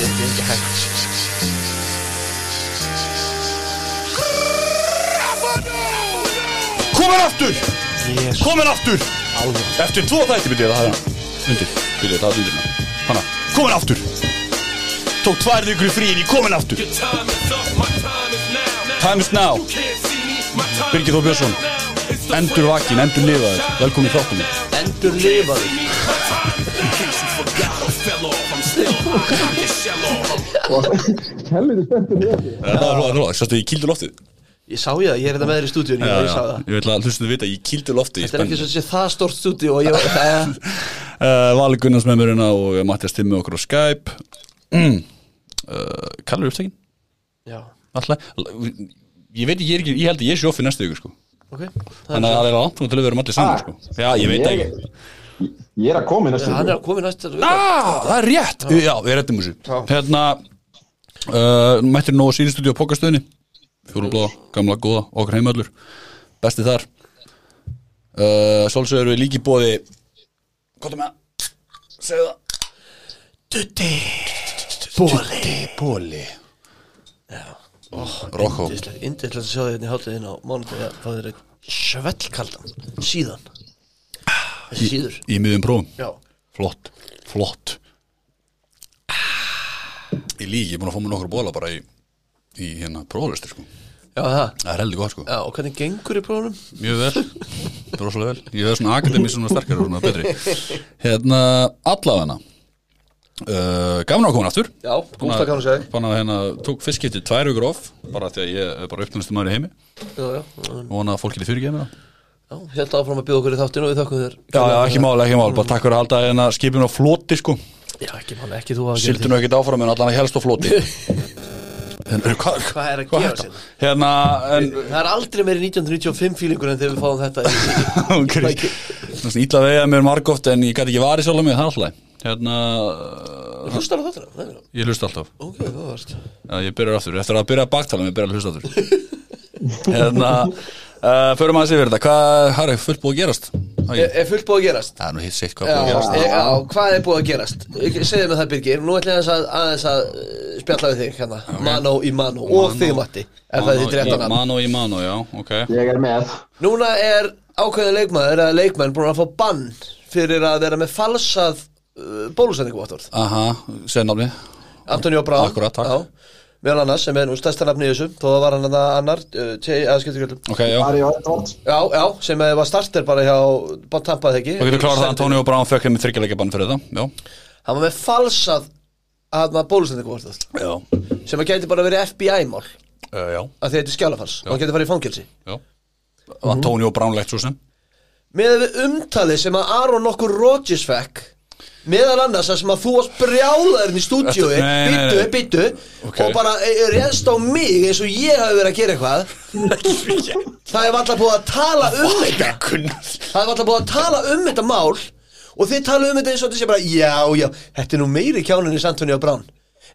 Þetta er ekki hægt Komin aftur Jésu, Komin aftur! Alveg. Eftir tvo þætti byrjuð það hann Undir. Byrjuð það undir Hanna Komin aftur! Tók tvær vikur í fríin í komin aftur! Time is now. Birgir Þór Björnsson. Endur vakin, endur lifaður. Velkomin í þáttunum. Endur lifaður Helviti spenntur sástu ég kýldu loftið. Ég sá ég það, ég er þetta með þér í stúdíunni og ég sá það. Ég vil að hlustu þið vita, ég kýldu loftið Þetta er ekki svo að sé það stórt stúdíu og ég var það uh, Vali Gunnars með mér hérna og Mattias Timmi okkur á Skype. Mm. uh, Kallur upptækin Já, Alltaf. Ég veit ekki, ég, ekki, ég held að ég sé offi næstu ykkur sko. Ok Þannig að það er langt til að við erum allir saman sko. Já, ég veit Ég- ekki Ég er að koma í næstu Hann er að koma í næsta ah, Það er rétt, já, við rettum þessu. Já. Hérna uh, Mættir nú á sínstúdíu á pokastöðinni Fjórublóða, gamla, góða, okkar heimallur. Besti þar. Uh, Svolsögur við líki bóði er með það? Segðu það Dutti Bóli Bóli Rokko Indislegt að sjá þig hérna í hátíðin á að fá þér einn svellkaldan. Síðan Þessi síður Í miðjum prófum? Já. Flott, flott. Í líki, ég er búin að fá mér nokkur bóla bara í, í hérna prófalistir sko. Já það. Það er heldur gott sko. Já og hvernig gengur í prófunum? Mjög vel, rosalega vel. Ég hef svona akademi svona sterkari og svona betri. Hérna, allavegna uh, Gafna að koma aftur. Já, gústa kannu segja. að hérna, tók fiskipti tvær vikur off Bara því að ég er bara uppnæstu maður í heimi. Já, já. Og vona að fólk getur fyrirgeð mér það Já, held áfram að bjóða okkur í þáttinu og við þökkum þér Já, já, ekki mál, ekki mál, bara takk fyrir að halda hérna skipinu á floti sko. Já, ekki mál, ekki þú Sildu nú ekkert áfram en allan að helst á floti. En, hvað, Hvað er að gera sér? Hérna, en Það er aldrei meiri 1995 fílingur en þegar við fáum þetta í- Ok, svona ítla vega mér margóft en ég gæti ekki varið sjálf mig, það alltaf Hérna, uh, Hlustar á nei, ég hlusta alltaf. Ok, það varst. Já, ég byrjar aftur, eftir að byrja að baktala uh, förum aðeins yfir þetta. Hvað har er fullt búið að gerast? Er, er fullt búið að gerast? Það er nú hitt sitt hvað Já, búið að gerast. e, já, hvað er búið að gerast? Segðu mig það Birgir, nú ætlum ég aðeins að, aðeins að uh, spjalla við þig hérna, mano í mano. Og þig Matti, Mano í mano, já, ok. Ég er með. Núna er ákveðin leikmaður eða leikmenn búin að fá bann fyrir að vera með falsað uh, bólusendinguvottorð Aha, sennáfni Antonio Brown. Akkurat, takk. Meðal annars sem er nú stærsta nafni í þessu Þó það var hann að annar uh, tjei, að skipta kjöldum Ok, já. Já, já, sem var starter bara hjá tampað ekki Og getur klárað það Antonio Brown fekk henni þryggjarleika bann fyrir þetta Já, Hann var með falsað að maður bólusendinguvottorð já, Sem að gæti bara verið FBI-mál uh, já, að því þetta er skjálafals og hann getur farið í fangelsi. Já. Antonio Brown legt svo sem. Með umtalið sem að Aron nokkur Rodgers fekk meðal annars það sem að þú varst brjálaðurinn í nei. byttu, byttu Ok. og bara eh, réðst á mig eins og ég hafi verið að gera eitthvað. Það er alltaf búið að tala um þetta. það er alltaf búið að tala um þetta mál. Og þið tala um þetta eins og þetta sé bara já, já, þetta er nú meiri kjáninni Antonio Brown.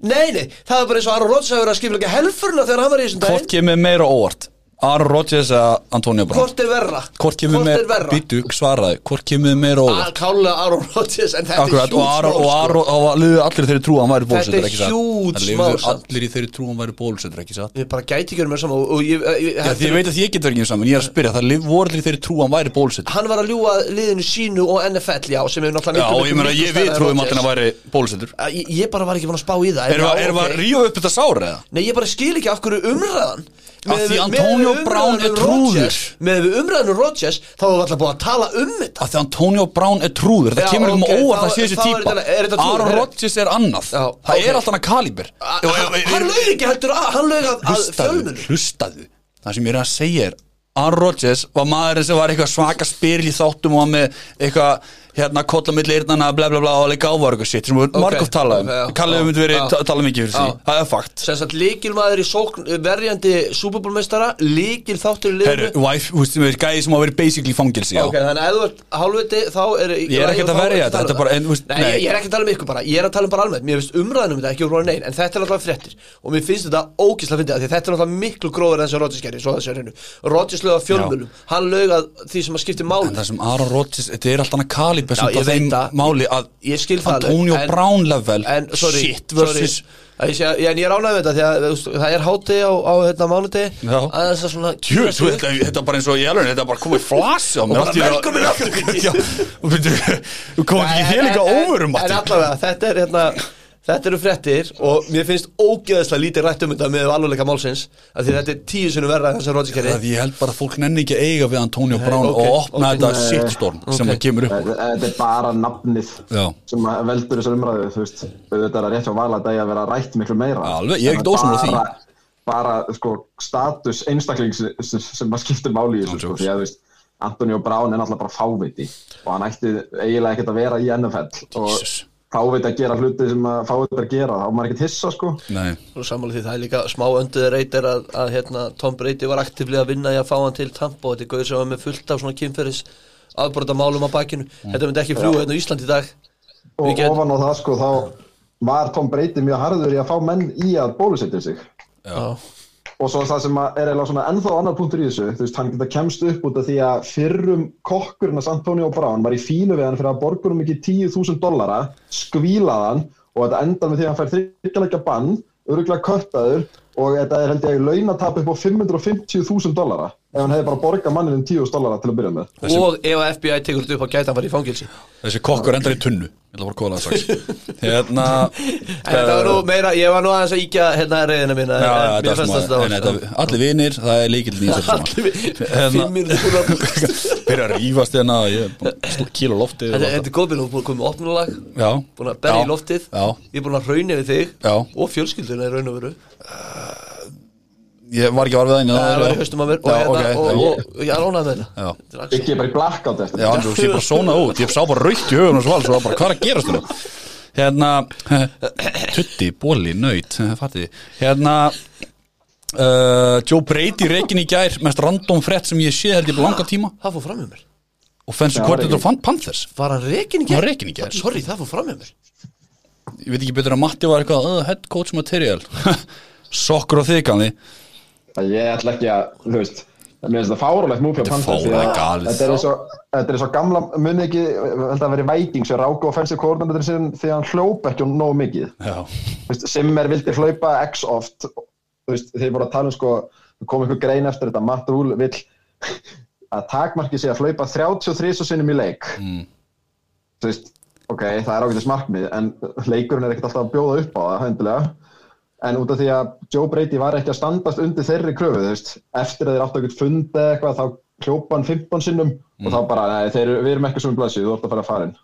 Nei, nei, það er bara eins og Aron Rodgers hafi verið að skipla ekki helfurna þegar hann var í þessum Hvort daginn kemur meira óvart Aaron Rodgers eða Antonio Brown hvort er verra Hvort kemur er meira verra Býtu, svaraði Hvort kemur meira óvart að kála Aron Rodgers en þetta Akkurat, er og hjút Aron, og sko. Aron, og liðu allir í þeirri trú að hann væri bólusettur, ekki satt? huge mál liðu samt. allir í þeirri trú að hann væri bólusettur, ekki satt? Ég bara gæti ekki verið mér saman og, og ég, ég, Já, því ég veit að ég get verið ekki saman, ég er að spyrja, það liv- voru allir í þeirri trú að hann væri bólusettur. Hann var að ljúga liðinu sínu og NFL, já, sem er náttúrulega Já, og ég meina, ég en trúum allir að hann væri bólusettur. Að Ég, bara var ekki búin að spá í það Erum við erum við að rífa upp þetta sár eða? Nei, ég bara skil ekki af hverju umræðan Af því Antonio Brown er trúður. Með við umræðan um Rodgers Þá var alltaf búin að tala um þetta Af því Antonio Brown er trúður, það kemur um óvart að sé þessi típa. Aaron. Rodgers er annað. Já, Það er alltaf hann kalíber. Hann lög ekki heldur að Hann lög að, að fjölmunum hlustaðu Það sem ég er að segja er Aaron Rodgers var maðurinn sem var eitthvað svaka spyrl í þáttum og var með eitthvað hérna kolla milli eyrnana bla bla bla og leika ávar eitthvað shit sem við Ok, margótt talað um. Ok, já, Kallið já, um þetta verið já. ta- talað mikið fyrir því. Það er fakt. Sem sagt líkilmaður í sókn Verjandi súperbólmeistara Líkil þáttur í Herru, liðinu wife, þú veist sem er gæði sem á verið basically fangilsi. Ok, þannig að þú ert hálfviti þá er Ég er ekkert að verja þetta, þetta er bara- en, þú veist, Nei. Ég, er ekki að tala um ykkur bara, ég er að tala um bara almennt. Mér finnst umræðan um þetta ekki úr nein En þetta er alltaf fréttir. Og mér finnst þetta ógislega fyndið Því þetta er alltaf miklu gróður en þessi Rodgers gerði Svo þessi er hennu Rodgers lög að fjölmjölum Hann lög að því sem að skipti máli. En það sem Aaron Rodgers, þetta er alltaf hann að 90% Ég af þeim máli að Antonio Brown level En, sorry, shit versus sorry. Ég, ég, er ánægð með þetta því að þú veist, það er háti á, á hérna, þú, þetta, er bara eins og ég alveg, þetta er bara komið flasi á mér Þú komið ekki líka óverum þetta er hérna Þetta eru fréttir og mér finnst ógeðslega lítið rætt um þetta með alvegleika málsins af því þetta er tíu sinni verra en þessar Það ég held bara að fólk nenni ekki að eiga við Antonio Brown ok, og opna ok. þetta Nei. shitstorm sem Ok. að kemur upp. Þetta er bara nafnið Já. sem að veldur þessar umræðu, þú veist Þetta er að rétt hjá vala degi að vera rætt miklu meira Alveg, ég er ekkert ósammála því. bara- Bara, sko, status einstaklings sem, sem að skiptir máli í þessu, sko. Því að, þú veist, Antonio Brown er náttúrulega bara fáviti og hann ætti eiginlega ekkert að vera í NFL og Fáviti að gera hluti sem að fáviti að gera, þá er maður ekkert hissa, sko. Nei, og sammála því það er líka smá önduði reytir að, að hérna, Tom Brady var aktíflega að vinna í að fá hann til Tampa og þetta er gauður sem var með fullt af svona kynferðis afbrota málum á bakinu. Þetta myndi ekki fljúa hérna á Ísland í dag. Og Við get- ofan á það, sko, þá var Tom Brady mjög harður í að fá menn í að bólusetja sig. Já. Og svo það sem að er eiginlega svona ennþá annar punktur í þessu, þú veist, hann geta kemst upp út af því að fyrrum kokkurinn að Antonio Brown var í fílu við hann fyrir að borgurum ekki 10.000 dollara, skvílaði hann og þetta endar með því að hann fær þryggjalega bann, öruglega köttaður og þetta er held ég launatap upp á 550.000 dollara ef hann hefði bara borgað manninum 10.000 dollara til að byrja með. Og ef að FBI tekur þetta upp á gæta hann var í fangilsi þessi kokkur endar í tunnu. Að Hérna en þetta var nú meira, ég var nú aðeins að íkja hérna reyðina mína. Allir vinir, það er líkil nýjum Allir búin að Byrja að rífast hérna er að kíla lofti Þetta er er búin að koma með opnulag Já. búin að berja í loftið. Já, ég er búin að raunja við þig Já. og fjölskylduna í raun og veru ég var ekki að var við það það var í haustum að mér. Og, Já, hérna, ok. og, og, og ég er Þetta. Er Axel. ekki bara í blackout eftir. Já, þú sé bara svona út. Ég sá bara raukt í höfum og svo alls og bara hvað er að gerast þetta Hérna Tutti, bóli, nöyt Fattiði Hérna uh, Joe Brady reikin í gær Mest random frett sem ég sé held ég bara langa tíma. Það fór fram með mér. Offensive coordinator rekinn. fan Panthers. Var hann reikin í Hann gær? var rekinn í gær. sorry, það fór fram með mér. Ég veit ekki betur að Matti var eitthvað uh, Head coach material. Sokkur og þykani Ég ætla ekki að, þú veist Mér finnst það fárulegt Þetta er Panthers að. Þetta er eins og, þetta er eins og gamla muni ekki, held að veri Vikings sem ráku offensive coordinator sin því að hann hljóp ekki um nógu mikið veist, Simmer vildi hlaupa x oft veist, þeir voru að tala um sko kom einhver grein eftir þetta Matt Rule vill að takmarki sig að hlaupa 33 svo sinnum í leik Mm. Þú veist, ok, það er ágætis markmið en leikurinn er ekkert alltaf að bjóða upp á það hendilega en út af því að Joe Brady var ekki að standast undir þeirri kröfu, þú veist, eftir að þeir áttu ekkert fundi eða eitthvað, þá hljópa hann 15 sinnum og þá bara, nei, þeir, við erum ekki sem blæsið, þú ert að fara að fara inn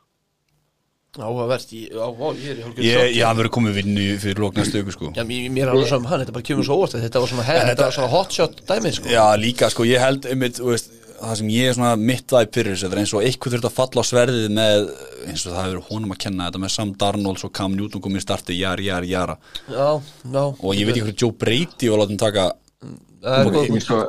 áhugavert, ég, á, á, ég er í hálfgjörð ég, ég hafði verið komið vinnu fyrir lóknar stöku sko. Já, mér, mér er alveg saman hann, þetta bara kemur svo óvart Þetta var svona, hef, þetta var svona hotshot dæmið sko. Já, líka sko, ég held einmitt, veist, það sem ég er svona mitt væp fyrir þessu, þetta er eins og eitthvað þurft að falla á sverðið með, eins og það hefur verið honum að kenna þetta með Sam Darnold og Cam Newton komið í starti, jar, jar, jara Já, já og ég veit ekki hvernig Joe Brady var látið taka Það er góð ég, sko,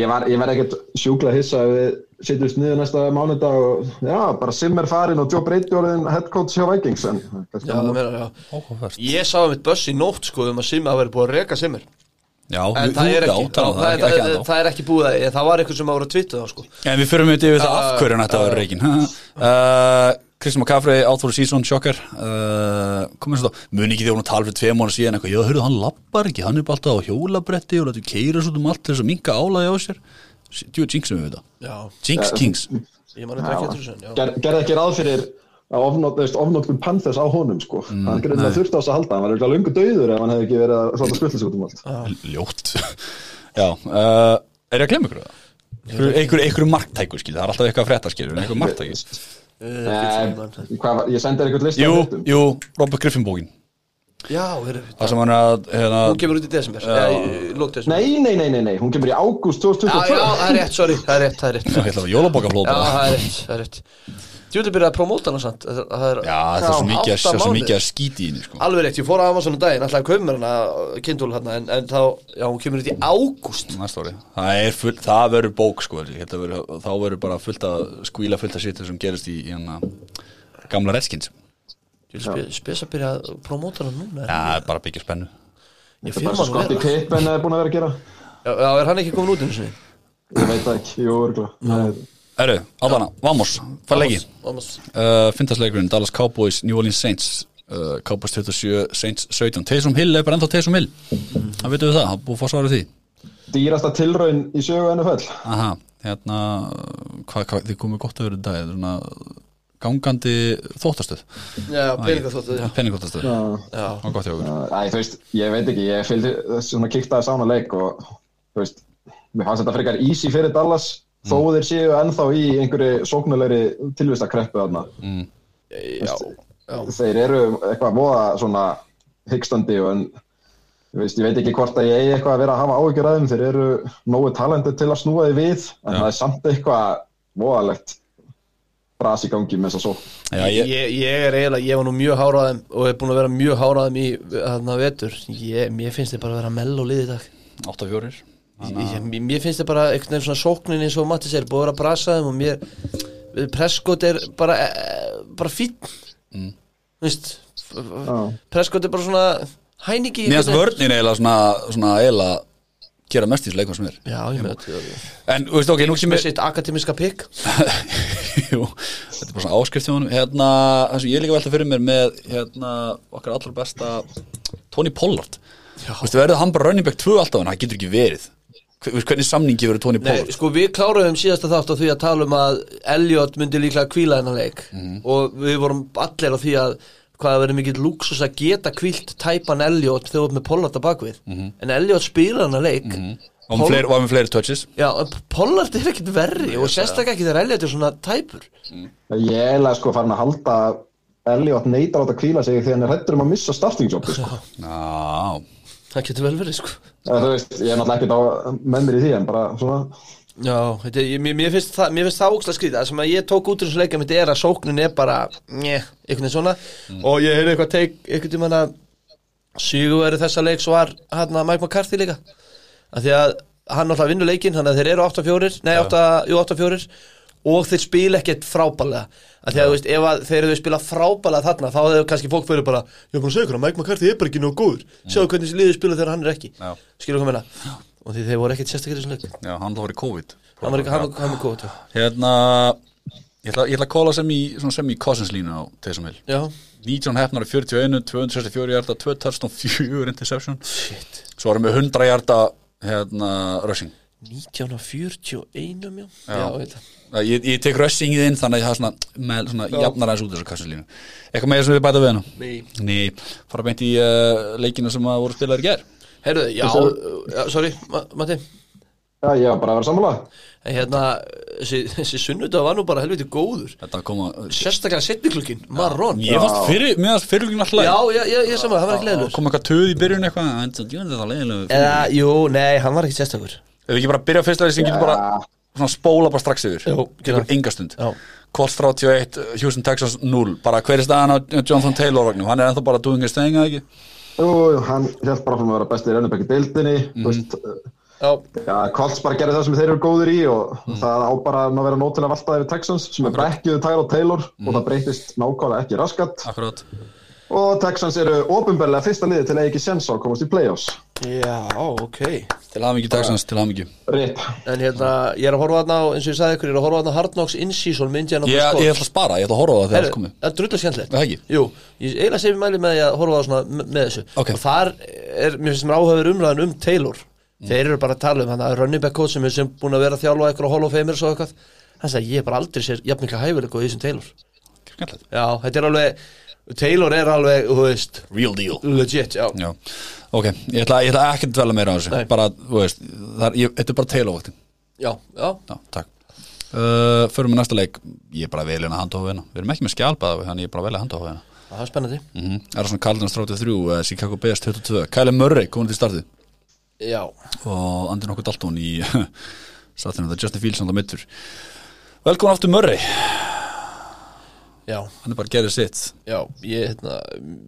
ég var, ég var ekkert sjúkla hissa ef við sitjumst niður næsta mánudag og já, bara Simmer farin og Joe Brady orðin head coach hjá Vikings en Já, það annað. meina, já Áhugavert. Ég sá um eitt buss í nótt sko um að Simmi hafa verið búið að reka Simmer Já, En það er ekki, já, það, það, er, ekki það, það er ekki búið að Það var eitthvað sem að twitta það sko. En við förum þetta yfir það af hverju þetta var uh, Kristján for the season, sjokkar. Uh, komið svo þá, muni ekki hún að tala fyrir tvei mánu síðan eitthvað, já, hörðu, hann lappar ekki. Hann er bara alltaf á hjólabretti og lætur keira svo um allt til þess að minka álægi á sér. Djú, jinxum við þetta, jinx kings. Ég man þetta ekki eftir þessu en já. Ger, gerði ekki ráð fyrir að ofnót, veist, ofnótkun Panthers á honum sko. hann gerði þetta þurft á þess að halda hann var eitthvað lungu dauður ef hann hefði ekki verið að svona skvölda sig út um allt ljótt. Já, uh, er ég að glemma ykkur það? Einhver, einhver, einhver marktækur skil, það er alltaf eitthvað að frétta skil einhver marktækur sem ég man það. Nei, hvað, var- ég sendi þér eitthvað list jú, jú, Robert Griffin bókin. Já, það sem hann er að hérna, hún kemur út í desember. Já, í lók desember. Nei, nei, nei, nei, nei, hún kemur í ágúst Já, 2022 já, það er rétt, sorry, það er rétt, það er Já, bara það er rétt, það er rétt Djúli byrjaði að promóta hana samt. Það það er Já, það er svo mikið, að skíti í henni sko. Alveg rétt, ég fór á Amazon um daginn Alltaf að mér hana kindul hana En, en þá, já, hún kemur út í ágúst. Næsta ári Það, er full, það verður bók sko að verður- Þá verður bara fullt að skvíla fullt að sýta sem gerist í, í hana, gamla redskins. Spes að byrja að promóta hana núna Já, það bara að byggja spennu. Ég Þetta er fyrir bara svo maður Scottie vera Pippen er búin að vera að gera. Já, já, er hann ekki komin út einu sinni? ég veit það ekki, jú, örgulega Herru, Alvana, vamos, leiki? Vamos. Uh, Fintasleikurinn, Dallas Cowboys, New Orleans Saints. Uh, Cowboys 27, Saints 17 Taysom Hill er bara ennþá Taysom Hill. Það veitum við það, það búið svarið því. Dýrasta tilraun í sögu NFL Aha, hérna hvað, hvað, þið komið gott að vera í dag er svona gangandi þóttastöð. Já, peninga þóttu já. okkur Æ, þú veist, ég veit ekki, ég fylgdi svona kíktaði sána leik og þú veist, mér fannst þetta frekar easy fyrir Dallas þó þeir séu ennþá í einhverju sóknulegri tilvistakreppu þarna. já, já. Þeir eru eitthvað voða svona hyggstandi og en veist, ég veit ekki hvort að ég eigi eitthvað að vera að hafa áhyggjur að þeim, þeir eru nógu talendið til að snúa því við, en Já. það er samt eitthvað voðalegt bras í gangi með þess að. Já, ég, Ég, ég er eiginlega, ég var nú mjög háraðum og er búin að vera mjög háraðum í þarna vetur ég, Mér finnst þið bara að vera mell og liði í dag 8-4 ég, ég, Mér finnst þið bara einhvern veginn svona sóknin eins og Mattis er búin að brasa þeim og mér Prescott er bara, eh, bara fín mm. Prescott er bara svona hæningi Mér finnst vörnin eiginlega svona, svona eiginlega gera mest í þessu leikmann sem er. Já, ég með þetta En, þú veist, ok, nú sem er sitt akademiska pikk. Jú, þetta er bara svona áskrift hjá honum. Hérna, það sem ég líka velta fyrir mér með hérna, okkar allra besta Tony Pollard. Þú veist, verður hann bara running back 2 alltaf en það getur ekki verið Hvernig samningi verður Tony Nei, Pollard? sko við kláruðum síðasta þátt á því að tala um að Elliot myndi líklega kvíla þennan leik Mhm. og við vorum allir á því að hvað það verður mikill luxus að geta kvílt tæpan Elliot þegar þú ert með Pollard á bakvið Mhm. en Elliot spila þennan leik Var með fleiri, var með fleiri touches Já, en Pollard er ekkit verri og sérstaklega ekki þegar Elliot er svona tæpur Ég er eiginlega sko farin að halda að Elliot neytar átt að kvíla sig þegar hann er hættur um að missa startingjópi sko. Það getur vel verið sko. Eða, þú veist, ég er náttúrulega ekkert á með mér í því en bara svona. Já, þetta, ég, mér, mér finnst það, mér finnst það ógstlega skrítið. Það sem að ég tók út úr þessu leika mitt er að sóknin er bara, njö, einhvern veginn svona. Og ég heyrði eitthvað teik, einhvern veginn að sigurveri þessa leiks var hann að Mike McCarthy líka. Að því að hann náttúrulega vinnur leikinn þannig að þeir eru 8-4, nei 8, jú 8-4 og þeir spila ekkert frábælega að því að þú veist, ef að þeir eru spila frábælega þarna, þá hefur kannski fólk fyrir bara ég er búin að segja að Mike McCarthy er bara ekki nógu góður. Sjáðu hvernig þessi liður spila þegar hann er ekki. Já. skilur hvað meina? Og því þeir voru ekkert sérstaklega í þessum leik. Já, hann var í COVID. Hann var hann var góð Hérna, ég ætla, ég ætla að kóla sem í, sem í Cousins línu á Hill. Já, 19 hefnar í 41, 264 hjarta 2 touchdown, 4 interception. Shit. Svo erum við 100 hjarta hérna, rushing 1941 já, já, Uh, Ég, ég tek rushingið inn þannig að það er svona, með, svona jafnar aðeins út þessu kassinlínu Eitthvað meira sem við bæta við hana? Nei. Nei, fara beint í uh, leikina sem að voru spilaðir í gær Heyrðu, já, já, sorry, Ma Matti Já, ég var bara að vera sammála En hérna, þessi, þessi sunnudag var nú bara helviti góður Þetta koma Sérstaklega setniklukkin, Marron Ég fannst fyrir, mér fannst fyrirlugin alltaf Já, já, já, ég saman, hann var ekki leiðilegur Kom eitthvað töð í byrjun eitthvað En það er það leiðilegu Eða, jú, nei, hann var ekki sérstakur Ef við ekki bara byrja fyrst að sem getur bara svona spóla bara strax yfir. Jú, Tekur já. enga stund. Já. Colts 31, Houston Texas 0 Bara hver er staðan á Jonathan Taylor vagnum Hann er ennþá bara doing his thing, eða ekki? Jú, jú, hann held bara að vera besti í rennubæk í deildinni Þú veist, Já, já, Colts bara gerði það sem þeir eru góðir í og það á bara að vera nót til að valta yfir Texans sem er brekkjuðu Tyler Taylor og það breytist nákvæmlega ekki raskat. Akkurat og Texans eru ofinbarlega fyrsta liði til að ekki sens á að komast í playoffs. Já, ok. Til hafmyggju Texans, til hafmyggju Rip. En hérna, ég er að horfa þarna á, eins og ég sagði ykkur, ég er að horfa þarna á Hard Knocks in-season með Indiana Ég, ég ætla að spara, ég ætla að horfa á það þegar það komið. Það er drullu skemmtilegt? Það ekki? Jú, ég eiginlega sé við mæli með að horfa á svona með, þessu. Ok. Og þar er, mér finnst mér áhafur umræðan um Taylor. Þeir eru bara að tala um hann að running back coach sem er sem búin að vera að þjálfa Hann er Taylor er alveg, er þú veist, Real deal. legit, já. Já, ok, ég ætla, ég ætla ekki að dvelja meira á þessu. Nei. Bara, þú veist, það er, ég, þetta er bara Taylor-vaktin. Já, já, Já, takk. Uh, Förum við næsta leik. Ég er bara að velja hana handahófina Við erum ekki með skjálpaða Þannig ég er bara að velja handahófina það er spennandi. Mm -hmm. Er það svona Cardinals 33 uh, Chicago Bears 22 Kyle Murray komin til startið? Já, Og Andy nokkuð Dalton í Startinu það. Justin Fields hann Velkomin aftur Murray já, Hann er bara að gera sitt. Já Ég, hérna,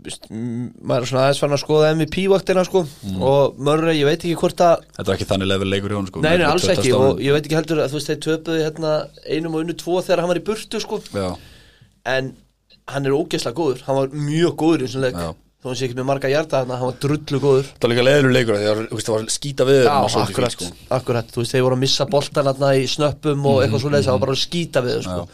veist, m- maður er svona aðeins farin að skoða MVP-vaktina, sko Og Murray, ég veit ekki hvort að Þetta er ekki þannig level leikur í honum sko. Nei, nei, alls ekki touchdown. og ég veit ekki heldur að þú veist þeir töpuðu hérna einum og unnu tvo þegar hann var í burtu sko. Já, en hann er ógeðslega góður, hann var mjög góður í þessum leik. Já. þó hann sé ekki með marga hjarta þarna, hann var drullu góður. Það var líka leðilur leikur að það var skýta við Já, var svolítið akkurat, sko. akkurat, þú veist, þeir voru að missa boltan í snöppum og eitthvað svo leiðis, það var bara að skýta við sko.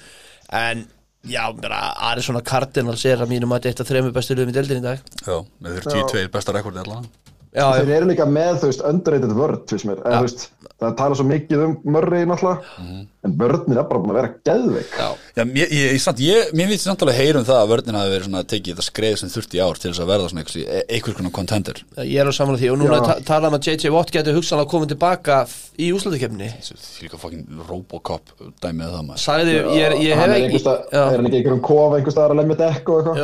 En, já, bara, Arizona Cardinals er að mínum að þetta þremur bestu liðum í deildin í dag. Já, með þeir 10-2 besta rekordi allan Já, Þeir eru líka með, þú veist, underrated vörd, finnst mér. En, þú veist, það tala svo mikið um Murray náttúrulega, en vördnin er bara búin að vera geðveik. já, Já, ég, ég, ég, samt, ég, mér finnst samt alveg heyrum það að vörðin hafi verið svona að tekið þetta skreið sem þurfti í ár til þess að verða svona einhvers, einhvers konar contender ég er á samanlega því og núna ta talaðum að JJ Watt getur hugsanlega komið tilbaka f- í úslutakefni. Því líka fucking Robocop dæmið það maður Sagði, ég, ég hef er, ekki, er hann ekki einhverjum kofa einhvers staðar að lemja dekk og eitthvað?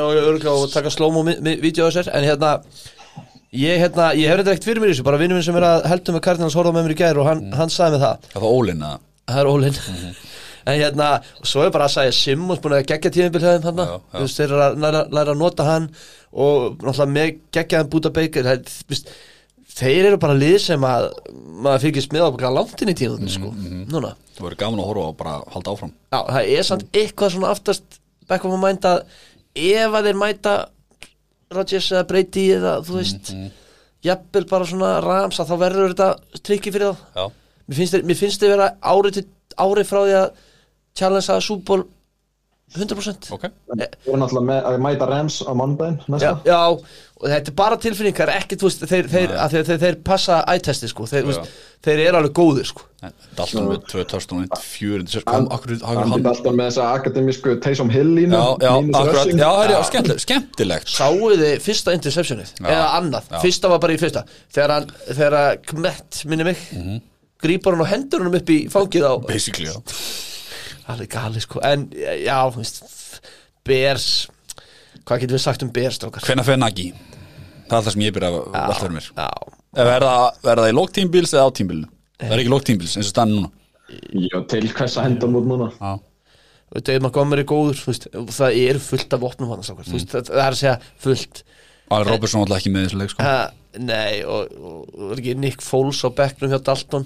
Ég hérna Ég, hef þetta ekkert fyrir mér í þessu Bara vinnum minn sem er að heldur með Cardinals horfða með mér í gær Og hann, hann sagði með það. Það var ólinn að. Það er ólinn En hérna, svo er bara að sagja Simmons búin að gegja tíðinbil hefðum hann. Þú veist, þeir eru að læra, læra að nota hann Og náttúrulega með geggjaðan Búta veist, Þeir eru bara lið sem að Maður fylgist með á bara langt inn í tíðinbil sko. Núna. Það verið gaman að horfa og bara halda áfram. Já, það er samt eitthvað svona aftast back of my mind að ef að þeir mæta Rodgers eða Brady eða þú veist jafnvel bara svona rams að þá verður þetta trikki fyrir þá. Mér finnst þeir vera árið til árið frá því að challenge að Super Bowl 100% ok. Við erum náttúrulega með að mæta Rams á mándaginn já, næsta. já, og þetta er bara tilfinningar ekki, þú veist, þeir, þeir, þeir, þeir, þeir passa ættesti, sko, þeir, veist, þeir eru alveg góðir, sko. Dalton með 2001 400 Hann alltaf með þessa akademísku Taysom Hill línu. Já, það er skemmtilegt, Sáu þið fyrsta interceptionið? Já, eða annað, já. fyrsta var bara í fyrsta. Þegar hann, þegar að Kmet minni mig, Mhm. grípar hann og hendur hann upp í fangið á, Basically, já alveg gali sko. En já, þú veist Bears, hvað getum við sagt um strókar? Hvenær fyrir Nagy? Það er það sem ég byrja að velta fyrir mér. er það, í lóktímbils eða á tímbilinu? Það er ekki lóktímbils eins og stann núna? Já, til hvers að henda mút núna. Já, David Montgomery er góður þú veist, það er fullt af opnum hann veist, það, er að segja fullt. Alveg Robertson alltaf ekki með þessu leik sko nei, og, og, og Nick Foles á bekknum hjá Dalton?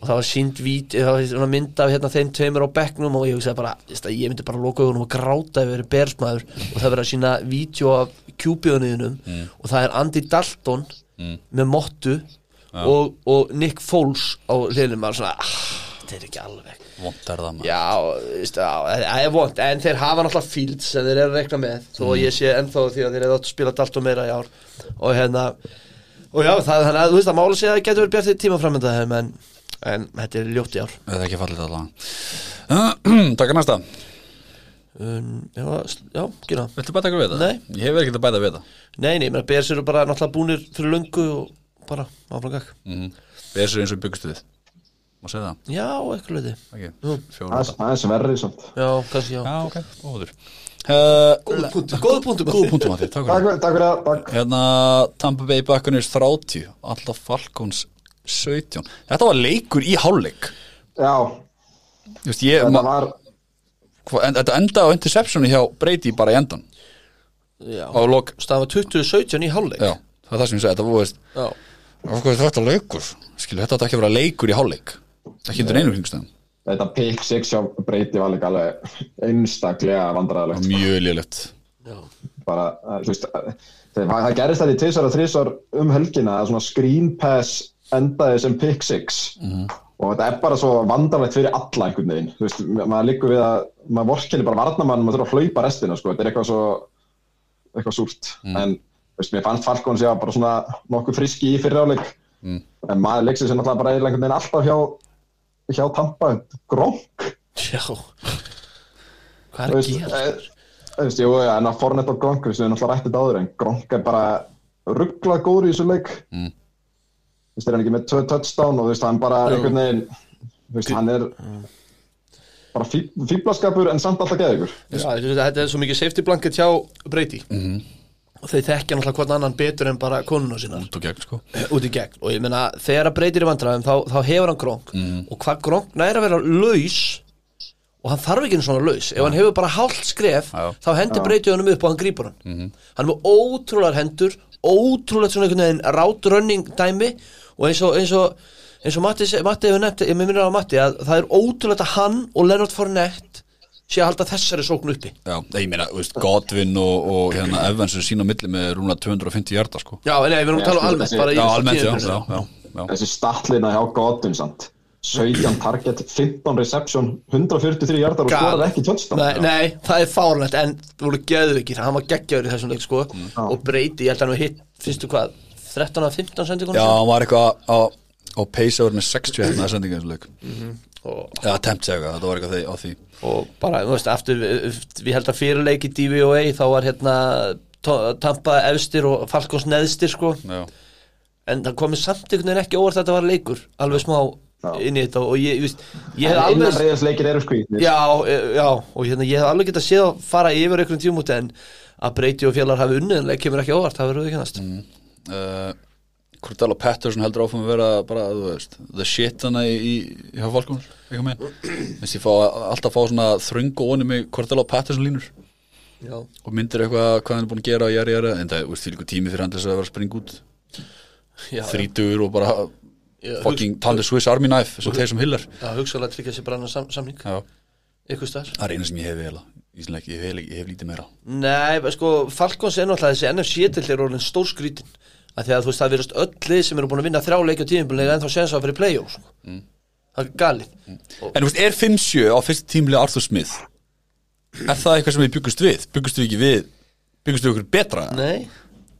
Og það var sínd vít, það var mynd af hérna þeim tveimur á bekknum og ég hugsaði bara, ég myndi bara loka augunum og gráta ef ég verið bersmaður og það verið að sína vídeo af kjúbíðunniðinum Mm. og það er Andy Dalton með mottu og, og Nick Foles á hliðinu maður svona, ah, þetta er ekki alveg Vont er það maður. Já, það er vond En þeir hafa náttúrulega fields sem þeir eru að rekna með Þó að ég sé ennþá því að þeir eru átt að spila dalt og meira í ár. Og hérna Og já, það, þannig að þú veist að mála sig að það getur verið bjartið tíma framönda þeim en, en þetta er ljótt í ár. Það er ekki fallið allavega Takk að næsta. Um, Já, já, gera Viltu bæta eitthvað við það? Nei. Ég hef ekki að bæta við það. Nei, nei, menn Bers eru bara náttúrulega búnir fyrir löngu og bara áfram gag mm. Besur eins og byggustu við Má segja það? Já, eitthvað leiti Það er- það er sverri samt. Já, kannski já. Já, ok, góður. Uh, góður punktur. Góður punktum að þið, takk fyrir. takk fyrir það. Hérna, Tampa Bay Buccaneers 30 Alltaf Falcons 17 Þetta var leikur í hálfleik. Já, Þú veist, ég, þetta var, hva, en, Þetta enda á interceptioni hjá Brady bara í endan Já, lok stafa 2017 í hálfleik. Já, það er það sem ég segi Þetta var, veist Já, Af hverju er þetta leikur? Skilu, þetta átti ekki að vera leikur í hálfleik Ekki undir einu kringstæðum þetta pick six hjá Breyti var líka alveg einstaklega vandræðilegt. Mjög lélegt. Já. Bara, eh, þú veist, eh, það gerist þetta í tvisar og þrísar um helgina að svona screen pass endaði sem pick six. Og þetta er bara svo vandarlegt fyrir alla einhvern veginn, þú veist, ma- maður líkur við að maður vorkenni bara varnamann, maður þurfa að hlaupa restina, sko, þetta er eitthvað svo eitthvað súrt, en þú veist, mér fannst Falcons já bara svona nokkuð friski í fyriráleik Mm. en maður leiksir sem náttúrulega bara einhvern veginn alltaf hjá hjá Tampa, grónk Já Hvað er Þú að veist, gera? eh, þú veist, já, en að Fornet og Gronk, við erum alltaf rættið áður, en Gronk er bara rugglað góður í þessu leik. Mm. Þú veist, er hann ekki með touchdown og þú veist, hann bara Jú. einhvern veginn, þú veist, hann er bara fí, fíblaskapur en samt alltaf geðugur. Veist, þetta er svo mikið safety blanket hjá Brady Mhm. Og þau þekkja náttúrulega hvern annan betur en bara konuna sínar Út og gegn, sko. Út í gegn. Og ég meina þegar að er í vandræðum þá, þá hefur hann Gronk Mhm. og hvað Gronk næri að vera laus og hann þarf ekki einu svona laus. Ef hann hefur bara hálft skref Já. þá hendur Brady honum upp og hann grípur hann. Hann er með ótrúlegar hendur ótrúlega svona einhvern veginn rátrunning dæmi. Og eins og eins og eins og Matti, hefur nefnt, ég minnir á Matti að það er ótrúlega hann og Leonard Fournette sé að halda þessari sókn uppi. Já, ég meina, veist, Godwin og, og hérna Evans er sín á milli með rúna 250 hjarta sko. Já, en nei, við erum að tala um almennt þessi- bara í Já, þessu almennt, já, tímabili. já, já, já. þessi statlina hjá Godwin samt. 17 target, 15 reception 143 hjartar og skorar ekki touchdown. Nei, nei, það er fárlegt en þú voru geðvikið, hann var geggjaður í þessum leik sko. Og breyti, ég held að hann var hitt finnstu hvað, 13 að 15 sendingunum Já, hann var eitthvað á, á pace over með 60 hérna að sendinga þessu leik. Og, Já, tempt segja, þetta var eitthvað því, á því og bara, þú veist, aftur við, við held að fyrir leik í DVOA þá var hérna Tampa efstir og Falkons neðstir sko. Já, en það komið samt einhvern veginn ekki óvart að þetta var leikur alveg smá Já. inn í þetta. Og ég, ég, veist, ég hef alveg reyðarsleikir eru skvítnir já, e, já, og hérna ég hef alveg getað séð að fara yfir einhvern tímúti en að breyti og fjallar hafi unnið en leik kemur ekki óvart, það verður ekki næst. Uh, Cordell Patterson heldur áfram að vera bara, þú veist, the shit hana í, í, í Falcons, eitthvað með Þess ég fá alltaf fá svona þröng og onni með Cordell Patterson línur. Já, og myndir eitthvað hvað hann er búin að gera og jæri jæri en það er, því líka tími fyrir hann þess að vera að springa út. Þrítugur og bara já, fucking taldi Swiss Army knife eins og þeir sem hillar já, hugsaðlega tryggja sér bara annan sam, samning. Já, ykkur starf það er eina sem ég hef eiginlega í svona leik, ég hef, ég hef lítið meira. Nei, sko, Falcons er náttúrulega þessi NFC til er orðin stór skrítin að því að þú veist það verðast öll lið sem eru búin að vinna þrjá leikja tíðinbúinlega en þá séðan svo að fyrir play-off sko. það er galið En þú veist, er 5-7 á fyrst tímli Arthur Smith Er það eitthvað sem við byggust við? Byggust við ekki við? Byggust við okkur betra? Nei,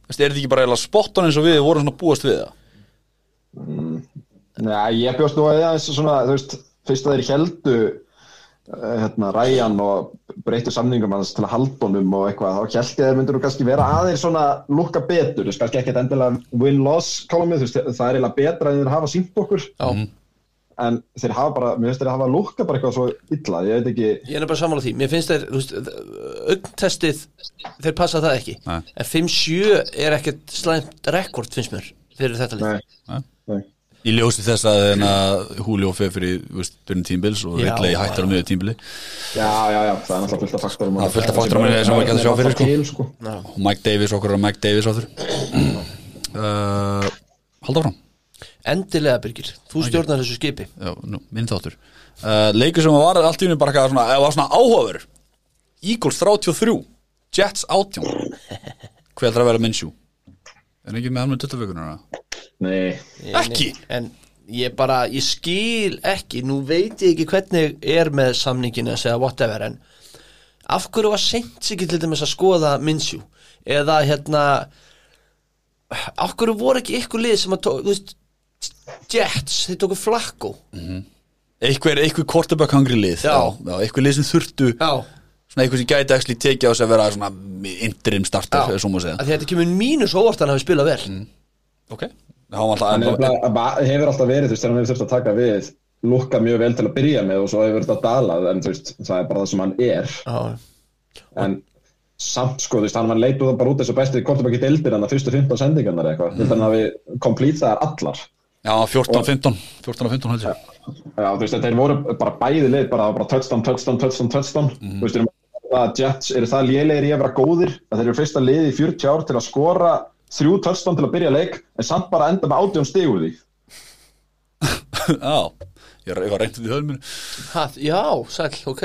Þú veist, er þetta ekki bara spottan eins og við vorum svona að búast við það? Nei, ég bjóst nú að það svona, þú veist, fyrst að þeir heldu hérna, Ryan og breyttu samningum hans til að halda honum og eitthvað, þá held ég að þeir myndur nú kannski vera aðeins svona lukka betur, þess kannski ekkert endilega win-loss kolumið, þú veist, það er eiginlega betra en þeir hafa sínt okkur, já, en þeir hafa bara, mér finnst þeir hafa lukka bara eitthvað svo illa, ég veit ekki, ég er bara sammála því. Mér finnst þeir, þú veist, augntestið þeir passa það ekki. Nei. en 5-7 er ekkert slæmt rekord finnst mér fyrir þetta lið Í ljósi þess að hérna, Julio fer fyrir byrjun tímbils og Ridley hættar á miðju tímbili Já, já, já, það er náttúrulega fullt af faktorum. Það er fullt af faktorum sem maður getur sjá fyrir, sko. Til, sko. og Mike Davis, okkur er Mike Davis áttur uh, Halda fram Endilega Birgir, þú stjórnar þessu skipi Já, nú, minn þáttur uh, Leikur sem var allt í henni bara svona, var svona áhugaður Eagles 33 Jets 18 Hvað heldur að vera minnsjú? Er ekki með 20 vikunar? Nei, Ekki? En ég bara, ég skil ekki Nú veit ég ekki hvernig er með samninginu að segja whatever En af hverju var seint sig ekki til dæmis að skoða Minsjú Eða hérna Af hverju voru ekki ykkur lið sem að tók, þú veist Jets, þeir tóku flakko Eitthvað, eitthvað quarterback hungry lið. Já. já Eitthvað lið sem þurftu Já, Svona eitthvað sem gæti actually tekið á sig að vera svona interim starter, eða svo má segja Af því að þetta kemur mínus óvart að hann hafi spilað vel Ok er alltaf bara, bara, hefur alltaf verið, þú veist, þegar hann hefur þurft að taka við, lukka mjög vel til að byrja með og svo hefur þetta dalað, en þú veist, það er bara það sem hann er. Já, En samt, sko, þú veist, hann var leitu það bara út þessu bestið kortebæki deildir hann að fyrstu 15 sendingarnar eitthvað. Þú veist, hann hafi komplít það allar. Já, 14-15 14-15 heldur ég. Já, þú veist, þeir voru bara bæði lið, bara, bara touchdown, touchdown, touchdown, touchdown. Þú veist, erum að Jets eru það lélegir í að vera góðir, að þeir eru fyrsta lið í 40 ár til að skora þrjú touchdown til að byrja leik, en samt bara enda með átjón stigur því. Já, ég var reyndið í ha, já sæl, ok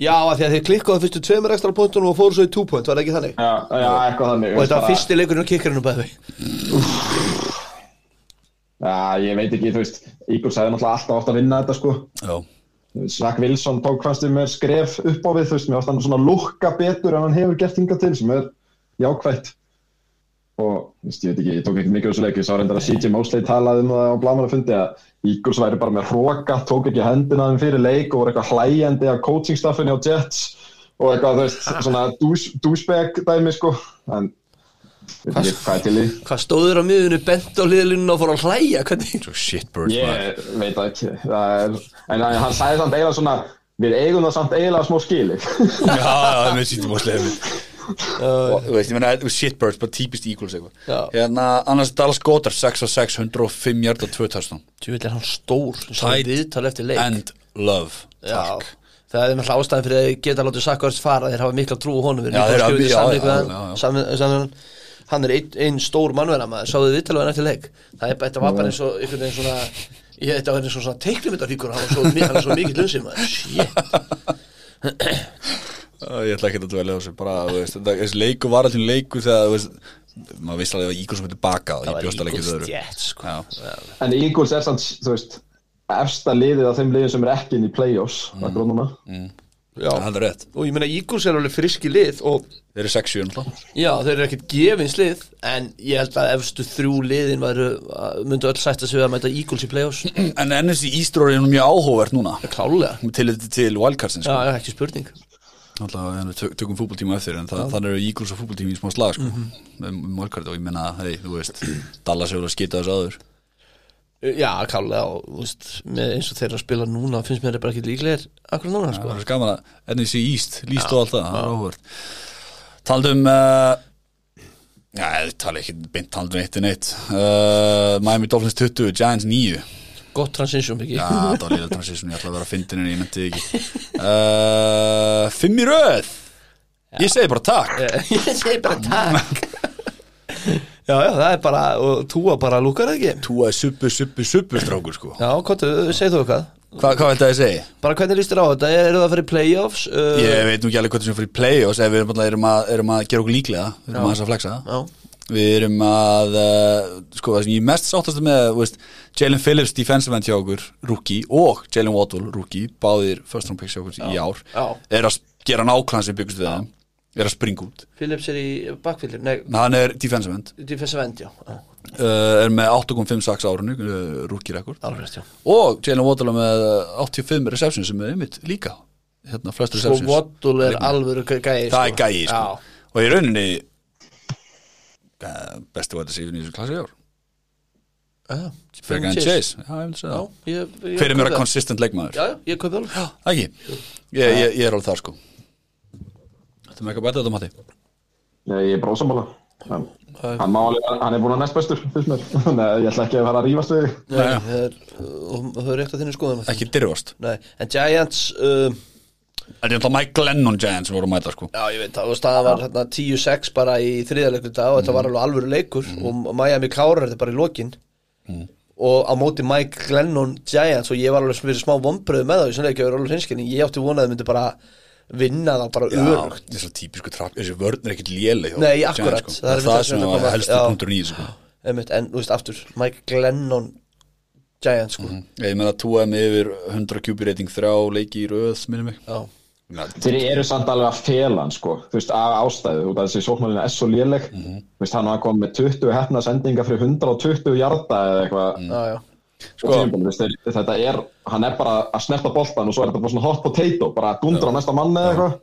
Já, af því að þeir klikkaðu fyrstu tveimur ekstra punktunum og fóru svo í 2 point, var það ekki þannig? Já, já, eitthvað þannig. Og þetta var fyrsti leikurinn á kikkarinu bæði Já, ég veit ekki, þú veist, Eagles hefði náttúrulega alltaf átt að vinna þetta, sko. Já, Zach Wilson tók fannst við með skref upp á við, þú veist, mér ást hann svona lukka betur en hann hefur gert hingað til, sem er jákvætt. Og, veist, ég veit ekki, ég tók ekki mikið úr þessu leik, ég sá reyndar að CJ Mosley talaði um það á blamanafundi að Eagles væri bara með hróka, tók ekki hendina þeim fyrir leik og voru eitthvað hlæjandi af coachingstaffinu á Jets og eitthvað, þú veist, svona douchebag dæmi, sko, en hvað í. Hvað stóður á miðunni, bent á liðlunum og fór að hlæja, hvernig? svo shitbirds maður. Ég veit það ekki, er, en hann sagði samt eiginlega svona, við eigum það samt eiginlega smá skili. Já, það er með sýtum á slefið Og þú veist, ég þú veist, shitbirds, bara típist Eagles eitthvað. Já. Hérna, annars Dallas Goddard, 6 á 6, 105 hjart og 2 touchdown. Tjúvill er hann stór, Tight And love, Já, takk. Það er náttúrulega ástæðan fyrir að geta látið Sackars fara, þeir hafa mikla trú á honum. Já, þeir hafa- já, já, já, já. hafa Hann er einn ein stór mannverða maður, sáðu viðtalið hann eftir leik? Það er bara, þetta var bara eins og einhvern veginn svona Ég þetta var eins og svona teiknumyndafíkur hann var svo, mi- hann er svo mikið lunsið maður. Shit. Ég ætla ekki að dvelja á þessu bara, þú veist, þetta- þessi leikur var alltaf leikur þegar, þú veist, maður vissi alveg að Ígurs heitir baka ekki við öðru. Jets sko. En Eagles er veist, efsta liðið af þeim liðin sem er ekki inn í play-offs, Mm. núna. Já. Það er rétt, og ég meina Eagles er alveg friski lið og þeir eru 6-7 náttúrulega. já, þeir eru ekkert gefins lið en ég held að efstu þrjú liðin væru, myndu öll sætta sig við að mæta Eagles í play-offs En NSC Ístróri er nú mjög áhugavert núna klálega, til wildcardsin já, sko. já, ekki spurning Alltaf við tök, tökum fútboltíma eftir en það, þannig eru Ígurs og fútboltími í smá slag sko, Mhm. með, með wildcard og ég menna, hei, þú veist Dallas hefur að skita þessu áður já, klálega og veist, með eins og þeir eru að spila núna finnst mér bara ekki líklegir akkur núna Það sko. er skaman að NSC East, líst og allt það, það Taldum uh, Já, ég tala ekki beint taldum eitt en eitt. Uh, Miami Dolphins 20, Giants 9 gott transition ekki Já, það var líka transition, ég ætla að vera að fyndin en ég menti ekki. Uh, Fimm í röð. Ég segi bara takk. Ég segi bara takk já, já, það er bara og túa bara lúkar það ekki? Túa er suppu, suppu, suppu strákur sko. Já, hvað, segð þú eitthvað? Hva, Hvað veit það ég segi? bara hvernig líst þér á þetta, eru það að fara í playoffs? Uh, Ég veit nú ekki alveg hvað það sem fyrir play-offs ef við erum, erum, að, erum að gera okkur líklega við erum aðeins að flexa. Já, við erum að uh, sko það sem ég mest sáttast með veist, Jalen Phillips defensive end hjá okkur rookie og Jalen Waddle rookie báðir first round picks hjá okkur í ár já. er að gera nákvæmlega sem byggust við þeim er að springa út. Phillips er í bakfyllir, nei, hann er defensive end. Defensive end, já, uh, er með 8.56 árunni uh, rookie rekord alveg og Jalen Waddle með uh, 85 receptions sem er einmitt líka hérna og receptions. Waddle er alvöru gæ- gæi það er gæi sko. og í rauninni uh, bestu að séu í þessu klassi í ár. Já, Frekar en Chase. Er mér að alveg ekki. Ég, ég, ég er alveg þar sko Þetta með eitthvað bæta þetta mati Nei, ég er bara ósammála. Hann, hann, hann er búin að næst bestur. Nei, ég ætla ekki að fara að rífast við. Nei, það er, og það er rétt að þinni skoðum Ekki dyrfast Nei, en Giants uh, Það er alltaf Mike Glennon Giants voru að mæta sko. Já, ég veit það, staðan var hérna 10-6 bara í þriðaleglu dag og þetta var alveg alvöru leikur og Miami klárar þetta bara í lokin. Og á móti Mike Glennon Giants og ég var alveg smá vombröðu með það í svona leikja verið alveg hinskinni, ég átti vonaði myndi bara vinna það bara örugt Þessi típisku trapp Þessi vörn er ekkit léleg Nei, Giants, akkurat. sko. Það er Það er það sem helstu punktur þessu sko. Einmitt, en þú veist aftur, Mike Glennon Giants sko Ég meina að túa með yfir 100 QB rating þrjá leiki í röð Já, Já, Þeir eru samt alveg að fela hann, sko. Þú veist, af ástæðu. Þú veist, þessi sóknarlina er svo léleg. Mhm. Þú veist, hann var komið með 20 hefna sendinga fyrir 120 jarda eða eitthvað. Mm. Sko, þetta er, hann er bara að snerta boltan og svo er þetta bara svona hot potato, bara að dundra á næsta mann eða eitthvað.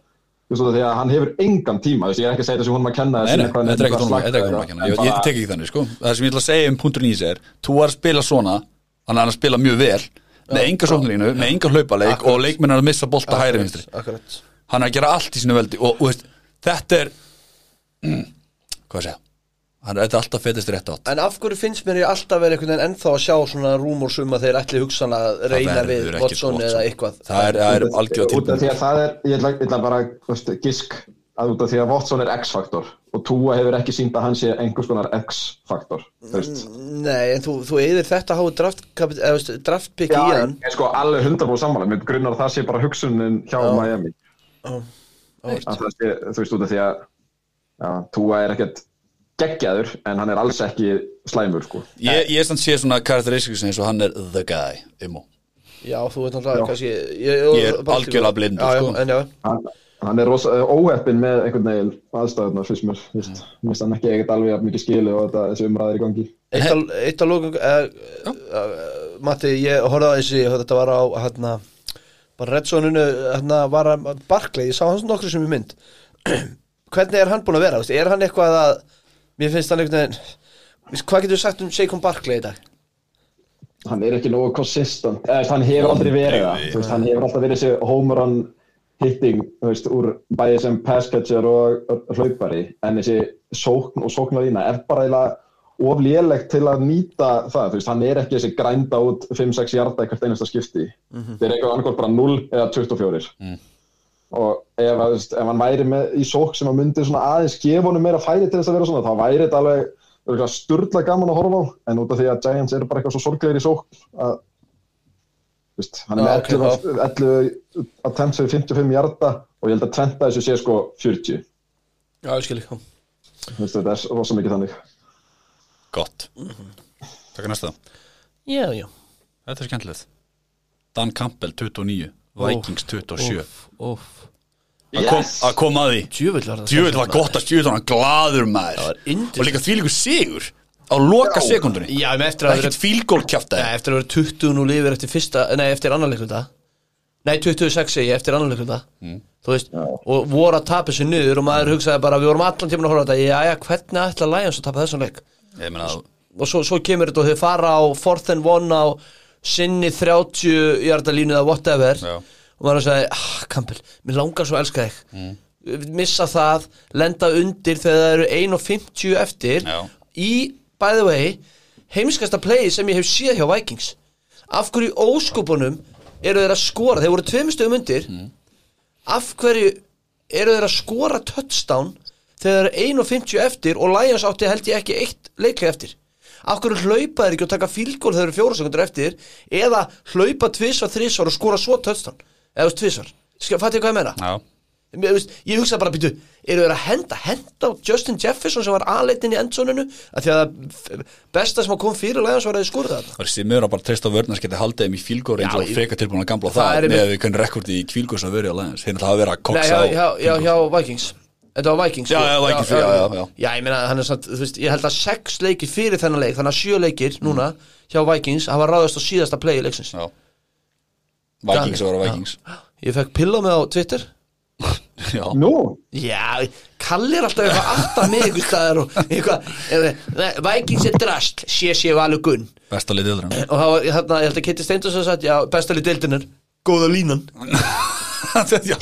Því að hann hefur engan tíma, ég er ekki að segja þessi hún maður að kenna þetta er þetta ekkert honum að kenna. Ég, ég tek ekki þannig, sko. Það sem ég ætla að segja um punktur í þessu er Þú er að spila svona Hann er að spila mjög vel Með enga sóknarlínu, með enga hlaupaleik. Og leikmenn er að missa bolta hægri vinstri. Akkurat. Hann er að gera allt í sinu veldi Og, þetta er Hvað að segja Hann er þetta alltaf fetist rétt átt. En af hverju finnst mér ég alltaf verið einhvern veginn ennþá að sjá svona rúmur sum að þeir ætli hugsanlega að reyna við Watson eða eitthvað. Það er, það er algjör Út af því að það er, ég ætla, ég ætla bara, veist, gisk að út af því að Watson er X-faktor og Tua hefur ekki sínt að hann sé einhvers konar X-faktor, þú veist. Nei, en þú, þú eðir þetta háu draft, eða, veist, draft pick í Já, hann. ég er sko alveg 100% sammála, mér grunnar að það sé bara hugsunin hjá Miami. Já. Að það sé, þú veist, út af því að já, Tua er ekkert geggjaður, en hann er alls ekki slæmur, sko. Ég, ég er stann sé svona karakteristikis eins og hann er the guy Immo. Já, þú veit náttúrulega kannski Ég, Ég er algjörlega blindur, já, sko. já, Hann, hann er rosa óheppin með einhvern veginn aðstæðunar, fyrst mér, finnst hann ekki ekkert alveg mikið skilu og þetta, þessi umræðir í gangi. eitt að lókum uh, uh, Matti, ég horfði á þessi þetta var á, hérna bara Redsoninu, hérna var að Barkley, ég sá hans nokkru sem ég mynd. Hvernig er hann búin að vera, er hann eitthvað að mér finnst hann einhvern veginn hvað getur þú sagt um Saquon Barkley í dag? hann er ekki nógu consistent. Eða, veist, hann hefur aldrei verið það. Veist, hann hefur alltaf verið þessi home run hitting veist, úr bæði sem pass catcher og hlaupari. En þessi sókn og sóknarlína er bara eiginlega of lélegt til að nýta það, þú veist, hann er ekki þessi grænda út 5-6 hjarta eitthvað einasta skipti. Þeir eru eitthvað annarkort bara 0 eða 24 og ef, að, veist, ef hann væri með í sók sem að myndi aðeins gefa honum meira færi til þess að vera svona, þá væri þetta alveg sturla gaman að horfa á. En út af því að Giants eru bara eitthvað svo sorglegir í sók að Þú veist, hann er með ok, 11, okay, 11 attempts fyrir 55 hjarta og ég held að trenda þessu sé sko 40 Já, ég skil ekki. Þú veist, þetta er rosa mikið þannig. Gott. Takk næsta. Já, já. Þetta er skemmtilegt. Dan Campbell 29 Vikings 27 Óf, óf Að kom, að kom að því. Djöfull var það gott að stjúða hann glaður maður. Það. Og líka því líku sigur Á loka sekundunni Já, með eftir að Ekkert fílgól kjafta Nei, eftir að vera 20 nú lifir eftir fyrsta Nei, eftir annan leikluta Nei, 26 segi eftir annan leikluta Þú veist, og voru að tapa þessu niður og maður hugsaði bara, við vorum allan tíma að horfa á þetta. Jæja, hvernig ætla Lions að tapa þessum leik? Ég meina Og svo, svo kemur þetta og þau fara á fourth and one á sinni 30 hjartalínu eða whatever Já. og maður sagði, ah, Campbell, mér langar svo að elska þig. Missa það, lenda undir þegar það eru 1.50 eftir Já. í, by the way heimskasta play sem ég hef séð hjá Vikings. Af hverju óskupunum eru þeir að skora, þeir voru tveimur stöðum undir. Af hverju eru þeir að skora touchdown þegar það eru 1.50 eftir og Lions átti held ég ekki eitt leiklega eftir hverju hlaupa þeir ekki og taka fílgól þegar þeir eru fjóra sekundur eftir? Eða hlaupa tvisvar, þrisvar og skora svo touchdown? Eða þú veist tvisvar, fattu ég hvað ég meina? Já. Veist, ég hugsa bara býtu eru þeir að henda, henda á Justin Jefferson sem var aðleitin í endzoninu að því að það besta sem að kom fyrir Lions var að þið skurða þetta Það er sem meður að bara treysta vörnars geti haldið þeim í fílgór eins og Já, ég- freka tilbúin að gamla Það það með að við kunni rekordi í kvílgór sem verið á læðins Þeir náttúrulega hafa verið að koksa á hjá, hjá, hjá Vikings Þetta var Vikings Já, já, Vikings, já, já, já. Já, ég meina, hann er samt, þú veist, ég held að sex leikir fyrir þennan leik, þannig að sjö leikir núna hjá Vikings hafa ráðast á síðasta play leiksins. Já. Vikings vera Vikings. Ég fekk pilla með á Twitter. Já. Nú, Já, Kalli er alltaf eitthvað alltaf með ykkur staðar og eitthvað eh, Vikings er drast, sé sé valur gunn. Besta liðið öðrum og það var, þarna, ég held að Kitty Steindors að sagt, já, bestali deildinar góða línan Já,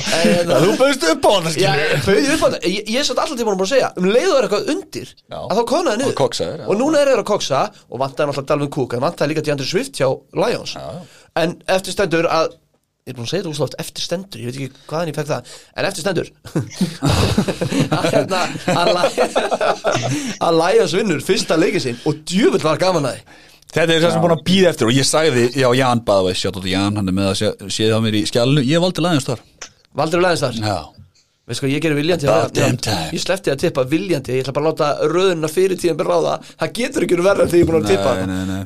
Þú bauðst upp á það skilur ég bauði upp á þetta Ég, ég satt alltaf tíma búin að segja Um leiðu er eitthvað undir Já. Að þá konaði niður. Og koksaðir, já. Og núna er þeir að koksa Og vantaði náttúrulega Dalvin Cook En vantaði líka DeAndre Swift hjá Lions. Já. En eftir stendur að Ég er búin að segja þetta úrslátt Eftir stendur Ég veit ekki hvaðan ég fekk það En eftir stendur. Að hérna Að Li- að Lions vinnur Fyrsta leikið sinn Og djöfull var gaman að því Þetta er það sem búin að býða eftir og ég sagði, já Jan baða sjátt út í Jan, hann er með að sé- séð á mér í skjálinu, ég valdi læðins þar. Valdur Læðins þar? Já, Veist hvað, ég gerir viljandi að- damn time. Ég sleppti að tippa viljandi Ég ætla bara að láta röðuna fyrir tíðan byrja ráða. Það getur ekki en því ég er búin að tippa.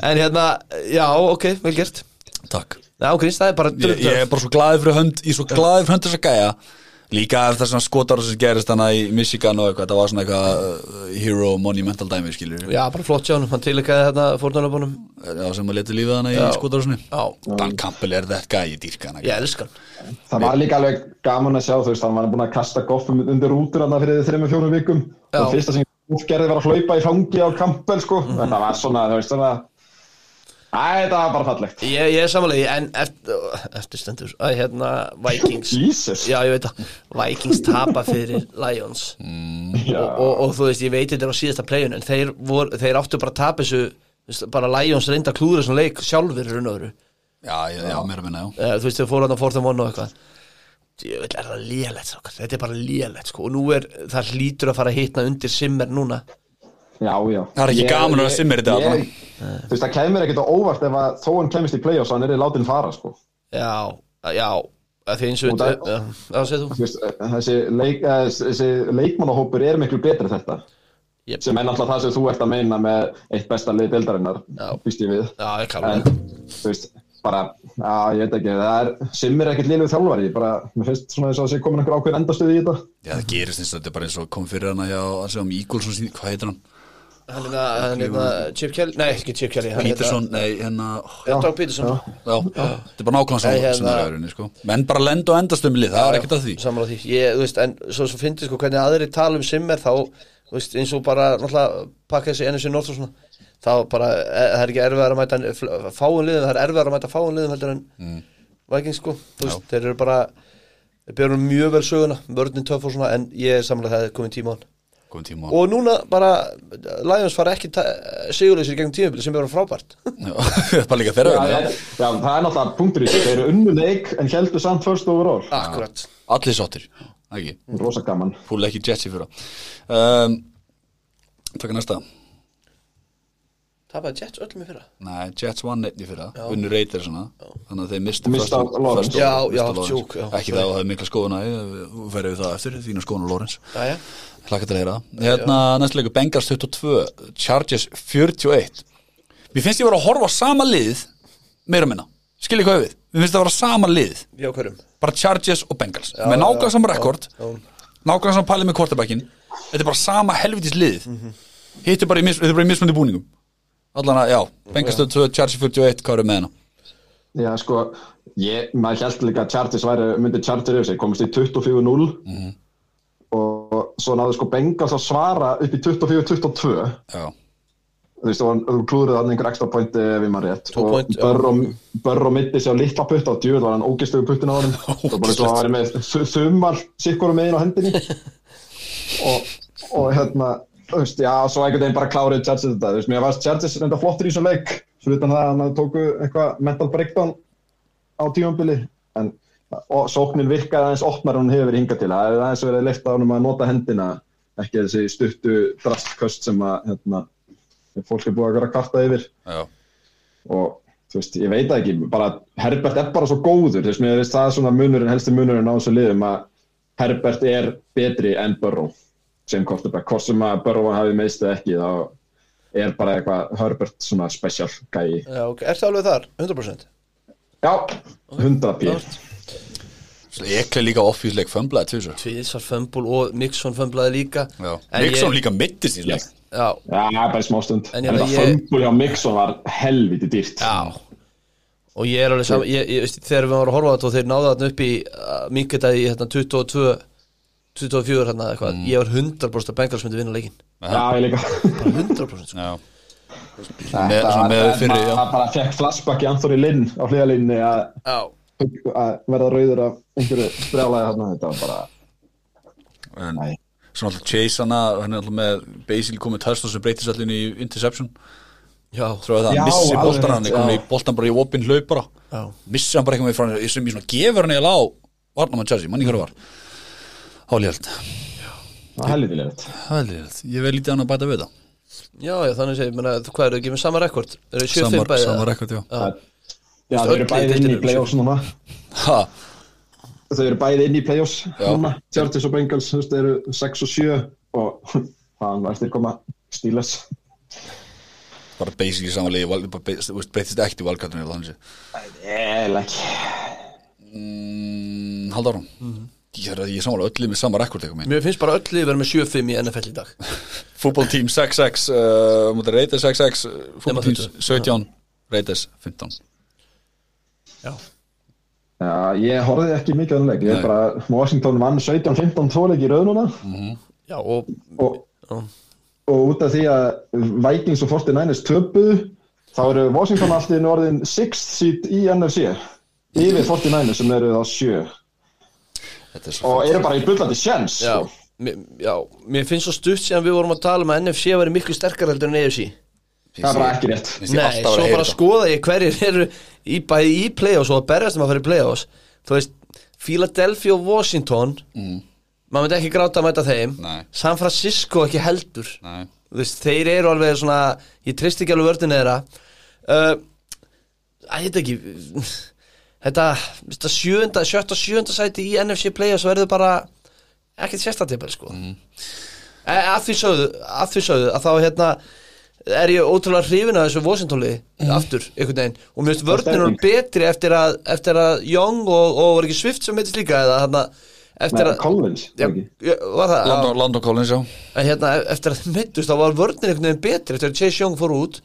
En hérna, já, ok, vel gert. Takk. Já, ok, það er bara Ég, ég er bara svo glaðið fyrir hönd, ég er svo glaðið fyrir hönd þess að gæja Líka ef það svona skotar sem gerist hana í Michigan og eitthvað, það var svona eitthvað uh, hero monumental dæmi, skilur Já, bara flott sjá hann, hann tilikaði hérna fórnarlöpunum Já, sem að leta lífið hana í Já. skotarhúsinu Já, Dan Campbell er þetta gæi, dýrka hana ég elska hann. Það var líka alveg gaman að sjá, þú veist, hann var búin að kasta goffum undir rútur hann fyrir þreim og fjórum vikum. Já. og fyrsta sem Goff gerði var að hlaupa í fangi á Campbell, sko, Mhm. þetta var svona, þú veist, svona Æ, þetta var bara fallegt. Ég, ég er samanlega, en eftir, eftir stendur að hérna Vikings. Jesus. Já, ég veit að Vikings tapa fyrir Lions. Já. og, og, og þú veist, ég veit þetta á síðasta playun en þeir, vor, þeir áttu bara að tapa þessu bara Lions reynda að klúður þessum leik sjálfur í raun og veru. Já, já, já, meira minna, já. Uh, þú veist þau fóru hann að fórðum vonu og eitthvað. Djöfull er það sákar. þetta er bara lélegt sko. Og nú er það hlýtur að fara að hitna undir simmer núna Já, já Það er ekki Ég- gaman að dag, ég- allavega. Þú veist, það kemur ekkert á óvart ef að þó hann kemist í play-offs hann er í látin fara, sko já, já að því eins og Og þetta það- það segir þú þessi, leik, eh, þessi leikmannahópur er miklu betri þetta Jep. sem er náttúrulega það sem þú ert að meina með eitt besta lið deildarinnar Já. býst ég við já, ég en klála þú veist, bara já, ég veit ekki, það er Simmir er ekkert liðlega þjálfari, bara, mér finnst svona þess að það sé komin einhver ákveðin endastöð í þetta Já, það gerist eins og þetta er bara eins og kom fyrir hana hjá, að segja um og síðan, hvað heitir hann? Hann er er það Chip Kelly, nei ekki Chip Kelly er Peterson, nei, hérna Doug Peterson. Já. Já, þetta er bara nákvæmlega sem hérna- sko. Menn bara lenda og endast um lið, það er ekkert að því. Samanlega því, ég, þú veist, en svo, svo fyndi sko hvernig aðri tala um simmer þá, þú veist, eins og bara náttúrulega pakka þessi NSC North og svona þá bara, e, það er ekki erfiðar að mæta fáum liðum, það er erfiðar að mæta fáum liðum heldur en mm. Vikings sko þú veist, þeir eru bara þeir björnum mjög vel söguna, vörðin töff og svona en ég er samanlega það er komin tíma á hann Góðum tíma og núna bara, Lions fara ekki sigurleysir gegn tímabili sem er frábært. Já, bara líka þeirra já, já, já, það er náttúrulega punktur í þessu, þeir eru unnu leik en heldur samt first overall, Akkurat. Allir sáttir, ekki? Rosa gaman. Fúl ekki Jetsi fyrir um, Takk næsta Það var Jets öllum í fyrra. Nei, Jets vann einni fyrir það Unnu reytir svona þannig að þeir mistu Mista Lawrence. Já, já, já. ekki það að það er mikla ferði við það eftir, þína skoðuna Lawrence. Hlaka til að heyra. Hérna næst leikur Bengals 22 Chargers 41 mér finnst ég vera að horfa á sama lið meira minna, skiljið hvað við? Mér finnst það að vera sama lið, Já, hverjum? bara Chargers og Bengals. Með nákvæmlega saman rekord. já. nákvæmlega saman pælið með quarterbackin þetta er bara sama helvitis lið. Mhm. í, þetta er bara í mismundi búningum allan að, já, Bengals 22 Chargers 41, hvað eru með hana? Já, sko, ég, maður held líka að Chargers væri, myndi Chargers yfir sig, komist í 24-0 og svo náðu sko Bengals að svara upp í 24-22 já, þú veist, og þú klúðrið hann einhver ekstra pointi ef ég maður rétt Tvo og point, já. Burrow, Burrow mitti sér á litla putt og djúvel var hann ógistuðu puttin á hann það var bara svo að vera með þu- þumar sikkur megin á hendinni. Og, og hérna þú veist, já, svo einhvern veginn bara klárið Chargers þetta, þú veist, mér varst Chargers reynda flottur í þessum leik, fyrir utan það að hann tóku eitthvað mental breakdown á tímambili en sóknin virkaði aðeins opnar hún hefur verið hingað til. Það hefur aðeins verið leift á hann að nota hendina ekki þessi stuttu drastköst sem að hérna, fólk er búið að vera karta yfir. Já, og þú veist, ég veit ekki bara Herbert er bara svo góður þú veist, mér veist það er svona munurinn, helsti munurinn á þessu liðum að Herbert er betri en Burrow sem quarterback, hvort sem að Burrow hafi meist eða ekki þá er bara eitthvað Herbert svona special gæi Já, ok. Ertu alveg þar? 100%? já, 100 p Svo ekle líka offísleik fömblaði til þessu. Tvísar fömbul og Nixon fömblaði líka. Nixon ég- líka mittist í leik Já, já, bara í smá stund. En en, það ég- fömbul hjá Mixon var helviti dýrt. Já. Og ég er alveg saman, ég, ég, veist, þegar við varum að horfa á þetta og þeir náðu þarna upp í uh, minketa í hérna, 22 24 hérna eitthvað, ég var 100% að Bengals myndi vinna leikin já, ég líka. Bara 100% sko. Já, Þetta Með- svona með fyrri, já. það bara fekk flashback í Anthony Lynn á hliðalínni að Já, að verða rauður af einhverju brjálæði þarna, þetta var bara en svona alltaf Chase hana, hann er alltaf með basically komið touchdown sem breytist allir í interception. Já, það Já, missi boltan hann, er í boltan bara í opinn hlaup bara. Já. Missi hann bara eitthvað með frá hann sem í svona gefur hann eiginlega á Varnamann Chelsea, manni hverju var Helviti leiðið Hálíhald, ég veið lítið hann að bæta við það Já, já, þannig sé, ég meina, hvað eru ekki með sama rekord? Eru 7-5 Samar, bæði? samar rekord, já. Já, þau öll eru í bæði inn í play-offs núna. Ha, Þau eru bæði inn í play-offs núna. Chargers og Bengals, þú veist, þau eru 6 og 7 og það var eftir koma? Steelers. Bara basically samanlegi breytist ekkert í sé Eða ekki. Mm, Haldar hún Ég er, ég er samanlega öllið með sama rekord Mér finnst bara öll lið vera með 7-5 í NFL í dag. Fútboltím 6-6 uh, mútið Raiders 6-6 Fútboltím 20. 17 Raiders 15 Já, Já, ég horfði ekki mikið á þennan leik. Ég er bara, Washington vann 17-15 tvoleik í rauð núna. Já og og, já, og út af því að Vikings og 49ers töpuðu þá eru Washington alltaf í orðin 6th seed í NFC yfir 49ers sem eru þá 7 Þetta er og eru bara í bullandi sjens já, sko. já, mér finnst svo stutt síðan við vorum að tala um að NFC væri miklu sterkar heldur en AFC það er bara ekki rétt Nei, alltaf að svo bara þetta. skoða ég hverjir eru í bæði í play-offs og að berjast um að fara í play-offs Þú veist, Philadelphia og Washington mm. maður myndi ekki gráta að mæta þeim Nei. San Francisco ekki heldur Nei. Þú veist, þeir eru alveg svona ég trist ekki alveg vördinu þeirra uh, að ég veit ekki þetta, þetta sjönda, sjötta, sjönda sæti í NFC play-offs verður bara ekkert sérstatipel sko. Mm. að því sögðu að því sögðu að þá hérna er ég ótrúlega hrifin að þessu Washingtonli aftur, einhvern veginn. Og mér finnst vörnir stemning. betri eftir að, eftir að Young og, og var ekki Swift sem heitist líka eða hérna eftir Nei, að Collins Já, ekki. já, var það, Landon, Landon Collins, já. En hérna eftir að mittust þá var vörnir einhvern veginn betri eftir að Chase Young fór út.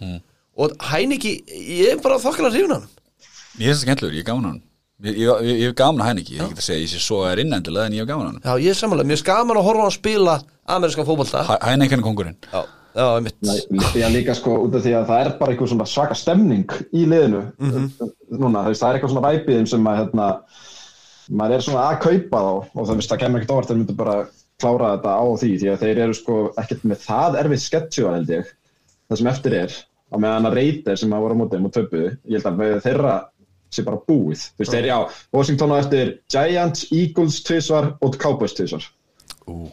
Og Heineki, ég er bara þokkala hrifin hann Ég finnst það skemmtilegur, ég er gaman hann Ég, ég, ég, ég hef gaman að henni ekki, ég er ekki að segja ég sé svo er innendilega en ég hef gaman hann Já, ég er samanlega, mér er skaman að horfa á hann spila amerískan fótbolta. Henni ekki henni kongurinn Já, já, einmitt. Nei, Já, líka sko út af því að það er bara eitthvað svona svaka stemning í liðinu núna, þú veist, það er eitthvað svona væpiðum sem að hérna, maður er svona að kaupa þá og það, það kemur ekkert óvart þeir myndu bara klára þetta á því því að þeir eru sko ekkert með það erfið sketsjúar held ég það sem eftir er á meðan að reytir sem að voru á mótið og töpuðu, ég held að þeirra sé bara búið, þú veist, þeir já Washington á eftir Giants, Eagles tvisvar og Cowboys tvisvar. Ú,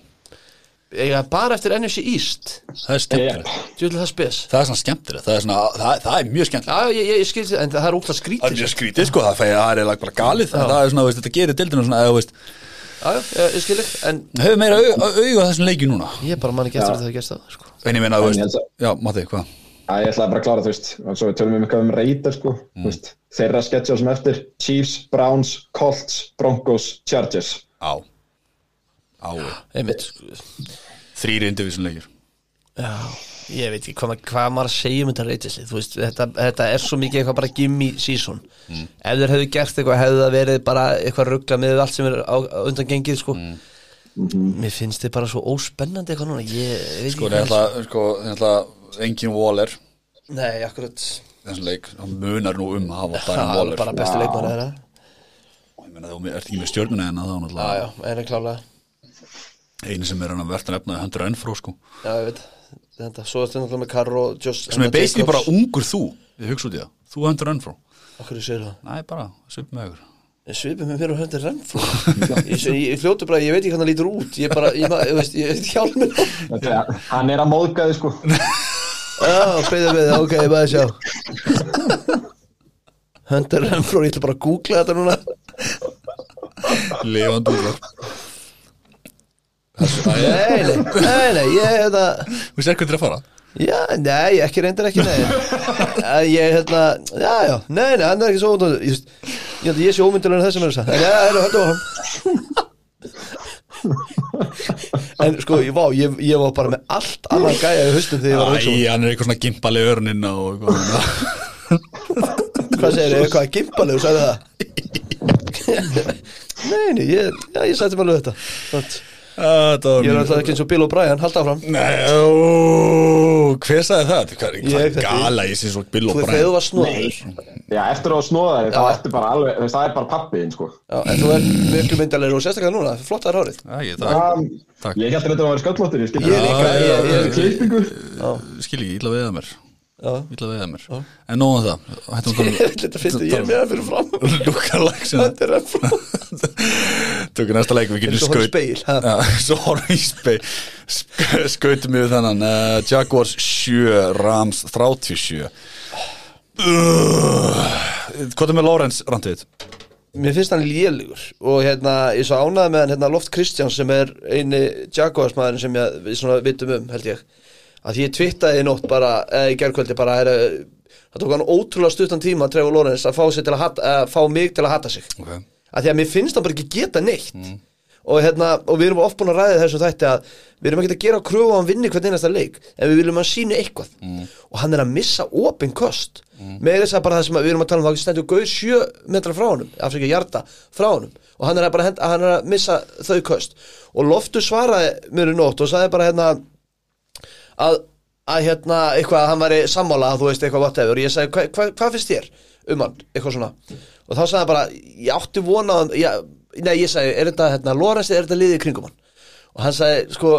eiga bara eftir NFC East? Það er skemmtilegt. Það Það er svona skemmtilegt, það er, svona, það, það er mjög skemmtilegt. Já, ég, ég, ég skil þetta, en það er Það skrítið. Er mjög skrítið sko, það það er eiginlega bara galið. Það er svona, veist, þetta gerir dildinu svona, eða, veist. Já, já, ég, ég skil ekki, en Höfum meira au- au- auga á þessum leikju núna? Ég bara man ekki eftir að það gerst það sko. En ég meina, veist, já, Matti, hvað? Æ, ég ætlaði bara að klára, þú veist, og svo við tölum um eitthvað um Raider, sko, Mm. veist, þeirra sketsjál sem eftir, Chiefs, Browns, Colts, Broncos, Chargers. Á. Á, þrýri indivision leikjur Já, ég veit ekki hvað, hvað maður að segja um þetta reytisli Þú veist, þetta, þetta er svo mikið eitthvað bara gimme season. Ef þeir hefðu gert eitthvað hefðu það verið bara eitthvað ruggla með allt sem er á, undan gengið sko. Mér finnst þið bara svo óspennandi eitthvað núna Ég veit Sko, ekki alltaf, sko, engin Waller. Nei, akkurat. Þessum leik, hann munar nú um að hafa Það Darren er Waller. bara besti leikmann þeirra. Ég meina, þú ert ekki með stjörnuna en það Já, já, en er klálega eini sem er hann að verða nefnaði Hunter Renfro, sko. Já, ég veit. Þetta, svo er þetta náttúrulega með Karro Just, sem er basically bara ungur þú ég hugsa út í það, þú Hunter Renfro. Akkur ég segir það? Næ, bara, svip með ykkur. En svipið með mér og höndir rennfrú ég, ég, ég fljótu bara, ég veit ekki hvernig það lítur út. Ég bara, ég, ég veist, ég veit hjálminn Þetta er- Hann er að móðga þið, sko. Já, beðið beðið, ok, ég maður sjá. Höndir rennfrú, ég ætla bara að googla þetta núna. Útvar Nei, nei, nei, nei, ég, hérna Þú sér hvað þetta er að fara? Já, nei, ekki reyndar ekki, nei. Ég, hérna, já, já, nei, nei, hann er ekki svo Ég, ég, held að ég sé ómyndulega en þessum er þess að Já, hérna, höndu á hann En sko, ég, vá, ég, ég var bara með allt annan gæja í haustum þegar ég var að hugsa um Æ, hann er eitthvað svona gimpali örnin og eitthvað. Hvað segir þið, eitthvað gimpalegu, sagði það Nei, nei, ég, já, ég sætti mig alveg þetta Þátt. Ah, Ég er alltaf ekki eins og Bill O'Brien, halda áfram Nei, ó, hver sagði það? Hvað er- Ég er gala í svo Bill Þú og veist, þegar þú Brian? var snóður Já, eftir að snóða veist, það er bara pappiðin, sko. Já, en þú er miklu myndalegur og sérstaklega núna, flott að ég, það, Takk. Ég held að þetta var sköllóttir, ég skil Ég líka, Já, ég, ég, er klippingu. skil ekki, illa veiða mér Já, Illa veiða mér. En nóðum það, hættum að ég vil þetta finnst ég með það fyrir fram. Lúka læksin Þetta er að Tökum næsta leik, við getum skaut? Já, Svo horfum í speil Sk- Skautum við þannan uh, Jaguars 7, Rams 37 uh, Hvað er með Lawrence randið? Mér finnst hann lélugur og hérna, ég svo ánæði með hann hérna Loft Kristjáns sem er eini Jaguarsmaðurinn sem ég, við svona vitum um held ég að ég twittaði í nótt bara eða í gerkvöldi bara er, það tók hann ótrúlega stuttan tíma Trevor Lawrence að fá, að hata, að fá mig til að hata sig. Okay. að því að mér finnst hann bara ekki geta neitt. Og, hérna, og við erum oft búin að ræða þessu þætti að við erum ekki að gera kröfu á hann vinni hvern einasta leik en við viljum að hann sínu eitthvað. Og hann er að missa opin kost. Með þess að bara það sem að við erum að tala um það stendur gauð sjö metra frá honum afsækja hjarta frá honum. Og hann er að bara henda, hann er að missa þau kost. Og Loftur svaraði mér í nótt og sagði bara hérna að, að hérna eitthvað að hann væri sammála að þú veist eitthvað whatever. Og ég sagði hvað hva, hva finnst þér um hann? Eitthvað svona. Og þá sagði hann bara ég átti vona á hann já, nei ég sagði er þetta hérna Lorenz er þetta liðið kringum hann? Og hann sagði sko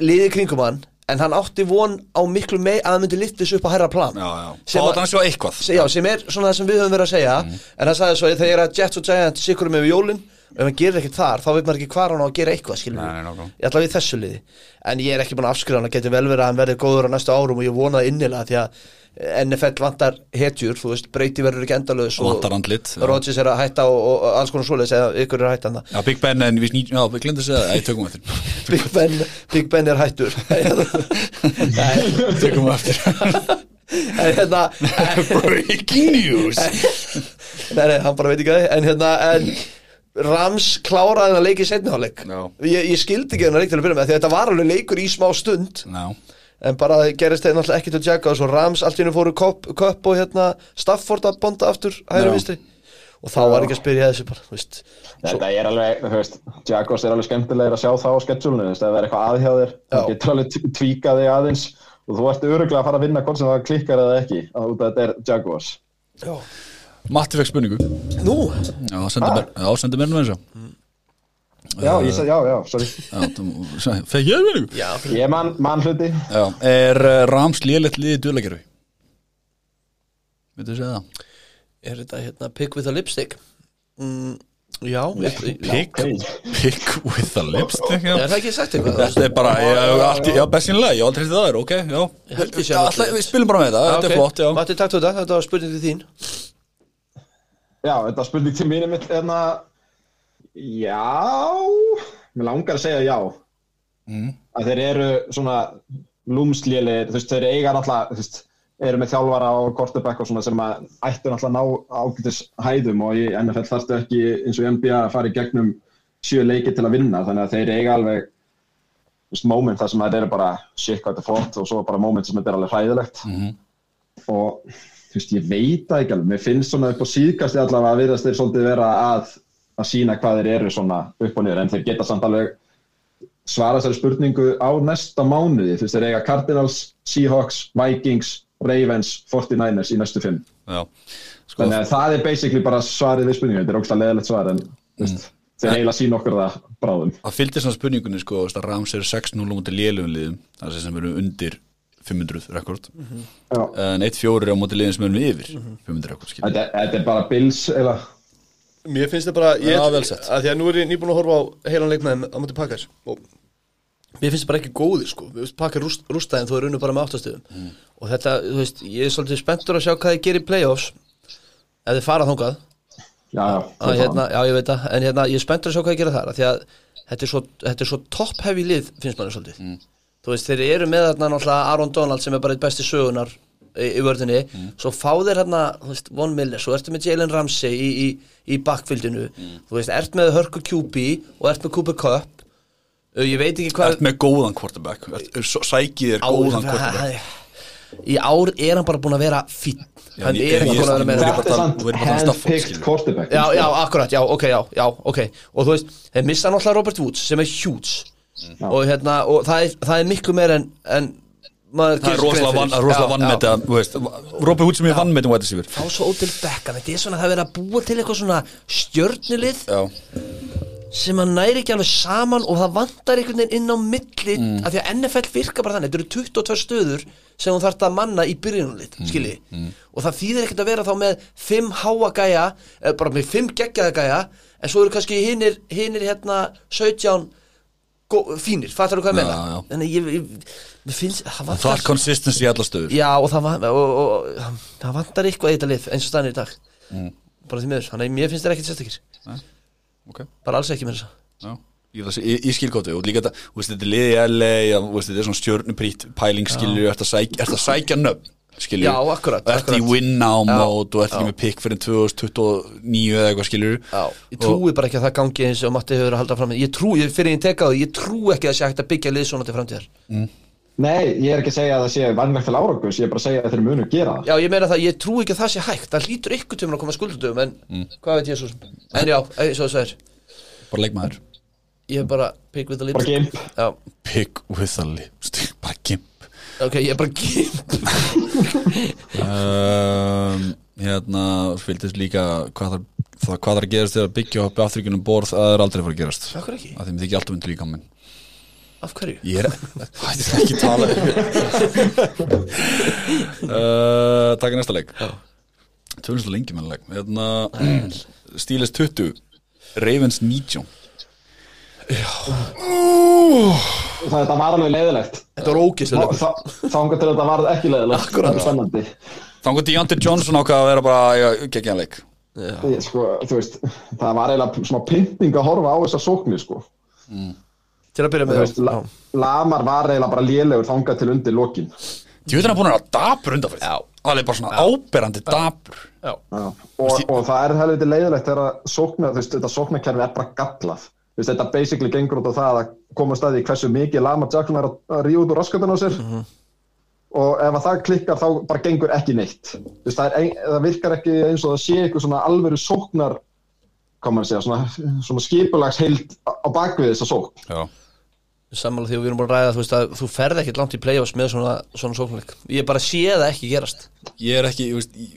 liðið kringum hann en hann átti von á miklu mei að hann myndi lyftis upp á herra plan. Já, já, Sem að- átt hann að sjá eitthvað. Se- já, sem er svona það sem við höfum verið að segja. En hann sagði svo þegar Jets og Giants sikurum yfir jólin og ef hann gerir ekkert þar þá veit maður ekki hvað hann á að gera eitthvað skilur Nei, nei, nákvæmlega. ég ætla við þessu liði. En ég er ekki búin að afskrifa hann að geti vel verið að hann verði góður á næstu árum og ég vona það innilega því að NFL vantar hetjur þú veist, breyti verður ekki endalaus og Vantar andlit, já. Rodgers er að hætta og, og, alls konar svoleiðis eða ykkur er að hætta hann Já, Big Ben en við snýtum, já, við glemdum að segja Æ, tökum við eftir. Big Ben, Big Ben er hættur. Nei, Tökum við eftir. En hérna Breaking news. Nei, nei, hann bara veit ekki að þið en hérna, en Rams kláraði hann að leika í setniháleik Já. ég, ég skildi ekki hann að leik til að byrja með því að þetta var alveg leikur í smá stund Já, en bara gerist þeir náttúrulega ekki til Jaguars og Rams allt í hennu fóru Kopp og hérna Stafford að bonda aftur hægri Já. vinstri og þá var ekki að spyrja þessu bara, þú veist Þetta er alveg, þú veist, Jaguars er alveg skemmtilegir að sjá það á sketsjúlunni, þú veist, það er eitthvað aðhjá þér, Já. það getur alveg tv- tvíkað þig aðeins og þú ert öruglega að fara að vinna hvort sem það klikkar eða ekki, að út af þetta er Jaguars. Já. Matti fekk spurningu Nú, Já, sendi mér, já, sendi mér nú eins og Já, ég segi, já, já, sorry. Já, þú- fekk ég spurningu já, Ég man, man hluti. Já, er uh, Rams lélegt liðið duðleikjörfi? Veitu segja það? er þetta hérna Pick with a lipstick mm, Já, ég, Pick, pick with the lipstick já. er það ekki sagt eitthvað? Þetta er bara, ég, allt, já, bestinlega, ég aldrei heyrt það er, ok, já. Við spilum bara með þetta, þetta er flott, já Matti, takk fyrir þetta, þetta var spurning til þín Já, þetta er spurning til mínu mitt en að já, mér langar að segja já Mm. að þeir eru svona lúmslélir, þú veist, þeir eiga náttúrulega, þú veist, eru með þjálfara og quarterback og svona sem að ættu náttúrulega ná ágætis hæðum og í NFL þarftu ekki eins og NBA að fara í gegnum sjö leiki til að vinna, þannig að þeir eiga alveg veist, moment þar sem þeir eru bara shit hvað þetta er flott og svo bara moment sem þetta er alveg hræðilegt Mhm. og þú veist, ég veit það ekki alveg, mér finnst svona upp á síðkasti allavega að virðast þeir svolítið vera að að sína hvað þeir eru svona upp og niður. En þeir geta samt alveg svara þessari spurningu á næsta mánuði. Þú veist, þeir eiga Cardinals, Seahawks, Vikings Ravens, 49ers í næstu fimm. Sko, þannig að það er basically bara svarið við spurningu, þetta er ógst að leðilegt svar en veist, þeir eiginlega sína okkur það bráðum. Það fylgdi svona spurningunni, sko, Rams eru 6-0 á móti lélugum liðum, það sem eru undir 500 rekord Já. en 1-4 á móti liðum sem eru yfir 500 rekord, þetta, þetta er bara Bills eða? Mér finnst það bara, ég, að því að nú er ég nýbúin að horfa á heilan leik með þeim á múti pakkar og mér finnst það bara ekki góði sko, við veist pakkar rúst, rústaðin þú er unnu bara með áttastöðum Mm. og þetta, þú veist, ég er svolítið spenntur að sjá hvað þið gerir í playoffs. Ef þið fara þangað. Já, hérna, já, ég veit það, en hérna, ég er spenntur að sjá hvað þið gera þar af því að þetta er svo, þetta er svo topp-heavy lið finnst manni svolítið. Mm. Þú veist, þeir eru með þarna náttúrulega Aaron Donald sem er bara eitt besti sögunar í, í vörðinni, Mm. svo fá þeir hérna, þú veist, Von Miller, svo ertu með Jalen Ramsey í, í, í backfieldinu Mm. þú veist, ert með Hörku QB og ert með Cooper Cup uh, ég veit ekki hvað Ert með góðan quarterback, sækið er góðan quarterback í ár er hann bara búin að vera fín hann er ekki búin að vera með þetta er um handpicked quarterback Já, já, akkurat, já, ok, já, já, ok Og þú veist, þeir missa náttúrulega Robert Woods sem er huge og, hérna, og það, er, það er miklu meir en, en Það er rosalega grein vann, fyrir. rosalega Já, vann já. með þetta, þú veist Robert Hood sem er vann með þetta Fá svo er svona það er að búa til eitthvað svona stjörnilið Já, sem að næri ekki alveg saman og það vantar einhvern veginn inn á milli Mm. af því að NFL virka bara þannig, þetta eru 22 stöður sem hún þarf að manna í byrjunulið Mm. skilji, og það þýðir ekkert að vera þá með 5 háa gæja eða bara með 5 geggjaða gæja en svo eru kannski hinnir, hérna 17 gó, fínir, fattar þú hvað ég meina? En ég, ég, mér finnst það það vantar er consistency í alla stöður. Já og það, og, og, og, það vantar eitthvað þetta lið eins og stannir í dag. Mm. bara því miður, þannig að mér finnst það ekkert sérstakir. Ok, bara alls ekki með þess já Ég, það, ég, ég skilgóti og líka þetta, þetta er liði í LA, þetta er svona stjörnuprýtt pæling skilur, ert að sækja nöfn skilur, Já, akkurat, og ert í akkurat. win now Já, mode og ert ekki með pick fyrir 2029 eða eitthvað skilur Já, ég trúi bara ekki að það gangi eins og Matti hefur að halda fram. Ég trúi, fyrir ég teka því, ég trúi ekki að það sé hægt að byggja lið svona til framtíðar. Nei, ég er ekki að segja að það sé vannlegt til árangus, ég er bara að segja að þeir munu gera það. Já, ég meina það, ég trúi ekki að það sé hægt. Það hlýtur ykkur tíma að koma skuldum En hvað veit ég svo sem. En já, það pick with the lips Bara gimp. Ok, ég er bara gimp um, hérna fylgdist líka hvað þarf það hvað þarf að gerast þegar byggja upp aftryggjunum borð það er aldrei að fara að gerast. Af hverju ekki? að þeim þykja alltaf undir líka minn Af hverju? ég er hætti ekki að tala. Uh, taka næsta leik. Tölumst lengi með leik. Hérna, Stíles 20 Ravens 19 Það þetta var alveg leiðilegt. Þetta var ógislega leikur. Þá engar til þetta var ekki leiðilegt. Akkurat. Þetta er spennandi. þannig að Deontay Johnson ákvað að vera bara geggja leik Ég, sko, þú veist, það var eiginlega svona pynting að horfa á þessa sóknir, sko. Til að byrja með veist, la, Lamar var eiginlega bara lélegur þangað til undir lokin. Að búin að undanfært Já. Það er bara svona áberandi Já. Og, og það er helviti leiðilegt þegar að sókna, þú veist, þetta sóknarkerfi er bara gallað. Þú veist, þetta basically gengur út á það að koma staði hversu mikið Lamar Jackson er að, ríða út úr raskatan á sér. Og ef að það klikkar þá bara gengur ekki neitt. Þú veist, það, er ein, það virkar ekki eins og það sé eitthvað svona alvöru sóknar, að segja, svona, svona skipulagsheild á á bakvið þessa sókn. Já sammála því að við erum bara að ræða þú veist að þú ferð ekkert langt í play-offs með svona, svona sóknleik Ég bara sé það ekki gerast Ég er ekki, ég veist ég,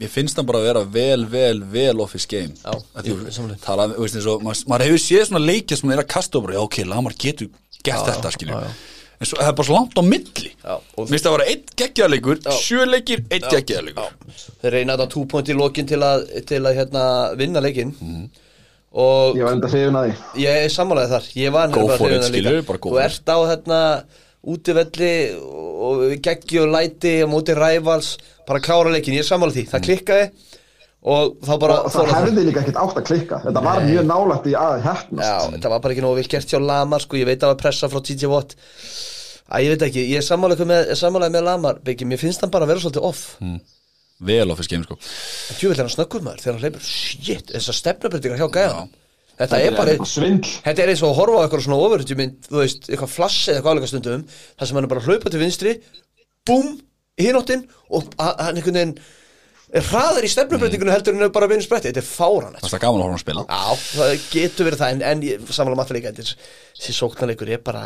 Ég finnst hann bara að vera vel, vel, vel office game. Já, ég- þú sammála. tala, þú veist eins og maður, maður hefur séð svona leikja sem er að kasta og bara, já ok, Lamar getur gert Já, þetta, já, skilju já, já. En svo það er bara svo langt á milli. Já, og- Mér finnst það að vera einn geggjaðleikur, sjö leikir, einn geggjaðleikur Þeir reyna þetta túpoint í lokin til að, til að hérna, vinna leikinn. Og Ég var enda hrifin að því. Ég er sammálaði þar. Ég var Go for it, skilurðu, bara go þú for ert á hérna útivelli og geggi og læti á móti rævals bara klára leikin, ég er sammálaði því, það klikkaði og þá bara Og það að- hefði líka ekkert átt að klikka. Þetta var mjög nálægt í að hefnast Já, þetta var bara ekki nógu vel gert hjá Lamar sko, ég veit að það var pressa frá TJ Watt. Æ, ég veit ekki, ég er sammálaði með, ég með Lamar Byggi, mér finnst hann bara að vera svolítið off. Mm. vel ofis game sko. Tjúvill er hann snöggur maður þegar hann hleypur. Shit, þessar stefnabreitingar hjá gæðan Þetta er bara Svindl. Þetta er eins og að horfa á eitthvað svona ofurhundjumynd Þú veist, eitthvað flass eða eitthvað álega stundum þar sem hann er bara að hlaupa til vinstri Búm, hinóttin Og ha- hann einhvern veginn er hraðar í stefnubreitingunum heldur en bara vinur spretti. Þetta er fáran það er gaman að horfa hann að spila. Já, það getur verið það En, en ég- samanlega líka Þessi sóknarleikur er bara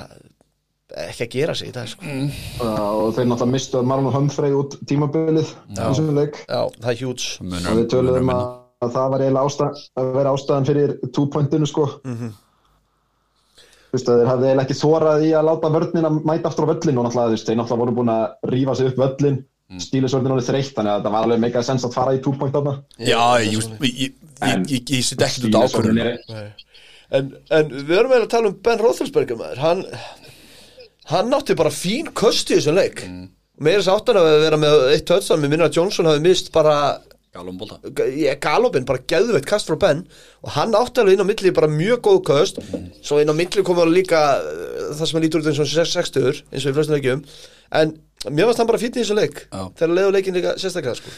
ekki að gera sig í dag sko. Og þeir náttúrulega mistu að Marlon Humphrey út tímabilið í þessum leik. Já, það er hjúts Að, að það var eiginlega ástæð, að vera ástæðan fyrir two-pointinu sko. Mhm. Þú veist að þeir hafði eiginlega ekki þórað í að láta vörnina mæta aftur á völlin og náttúrulega þú veist, þeir náttúrulega voru búin að rífa sig upp völlin Mm. stílisvörnin orðið þreytt þannig að það var alveg meika sens að fara í two-point þarna. Já, ég, ég, ég, ég, ég, ég sitt ekkert út ákvörðun. en, en við erum eiginlega að tala um Ben Roethlisberger maður. Hann, hann átti bara fín köst í þessum leik. Mm. Meira þess áttan að vera með eitt touchdown Mér minna að Johnson hafi mist bara ég galopin, bara geðveitt kast frá Ben og hann átti alveg inn á milli bara mjög góð köst. Svo inn á milli kom alveg líka uh, það sem hann lítur út eins og 60 eins og í flestum leikjum. En mér varst hann bara í þessu leik Já. þegar leiðu leikin líka sérstaklega sko.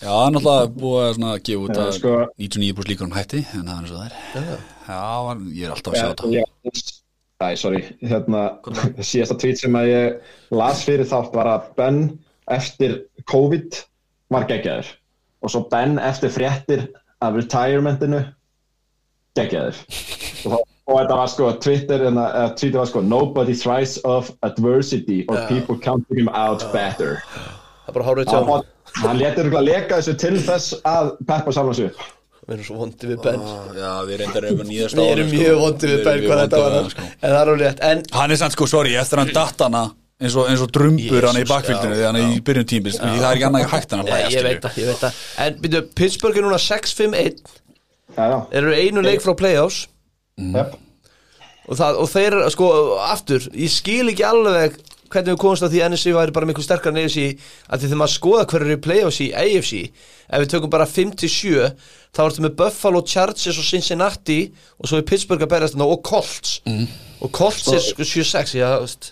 já, hann alltaf búið að gefa út Já, að sko- 99% líkur um hætti en það er eins og það er. Já, hann- ég er alltaf að sjá þetta. Já, Æ, sorry, hérna síðasta tweet sem að ég las fyrir þátt var að Ben eftir COVID var geggjaður og svo Ben eftir fréttir af retirementinu. Geggjaður. Og, og þetta var sko Twitter en að tweetið var sko nobody thrives of adversity or people counting him out better. Það er bara hárið hann, tjá hann letur að leka þessu til þess að peppa sig upp. við erum svo vondi við Ben. Já, við reyndar erum nýðast við erum mjög vondi við Ben hvað þetta var. sko. en það er alveg rétt. En hann er sann sko, sorry, eftir hann datt hana eins og, eins og drumbur hann í já, þegar hann er í byrjun tímis það er ekki annað hægt að Nei, hlæja ég veit það, ég veit það. En byrju, Pittsburgh er núna 6-5-1 Já, já, Eru einu leik frá playoffs? Jep. og, það, og þeir, sko, aftur Ég skil ekki alveg hvernig við komumst að því NSC væri bara miklu sterkar en AFC að því þegar maður skoða hverju eru í playoffs í AFC ef við tökum bara 5-7 þá ertu með Buffalo, Chargers og Cincinnati og svo er Pittsburgh að berast þarna og Colts. Og Colts er sko 7-6 já, veist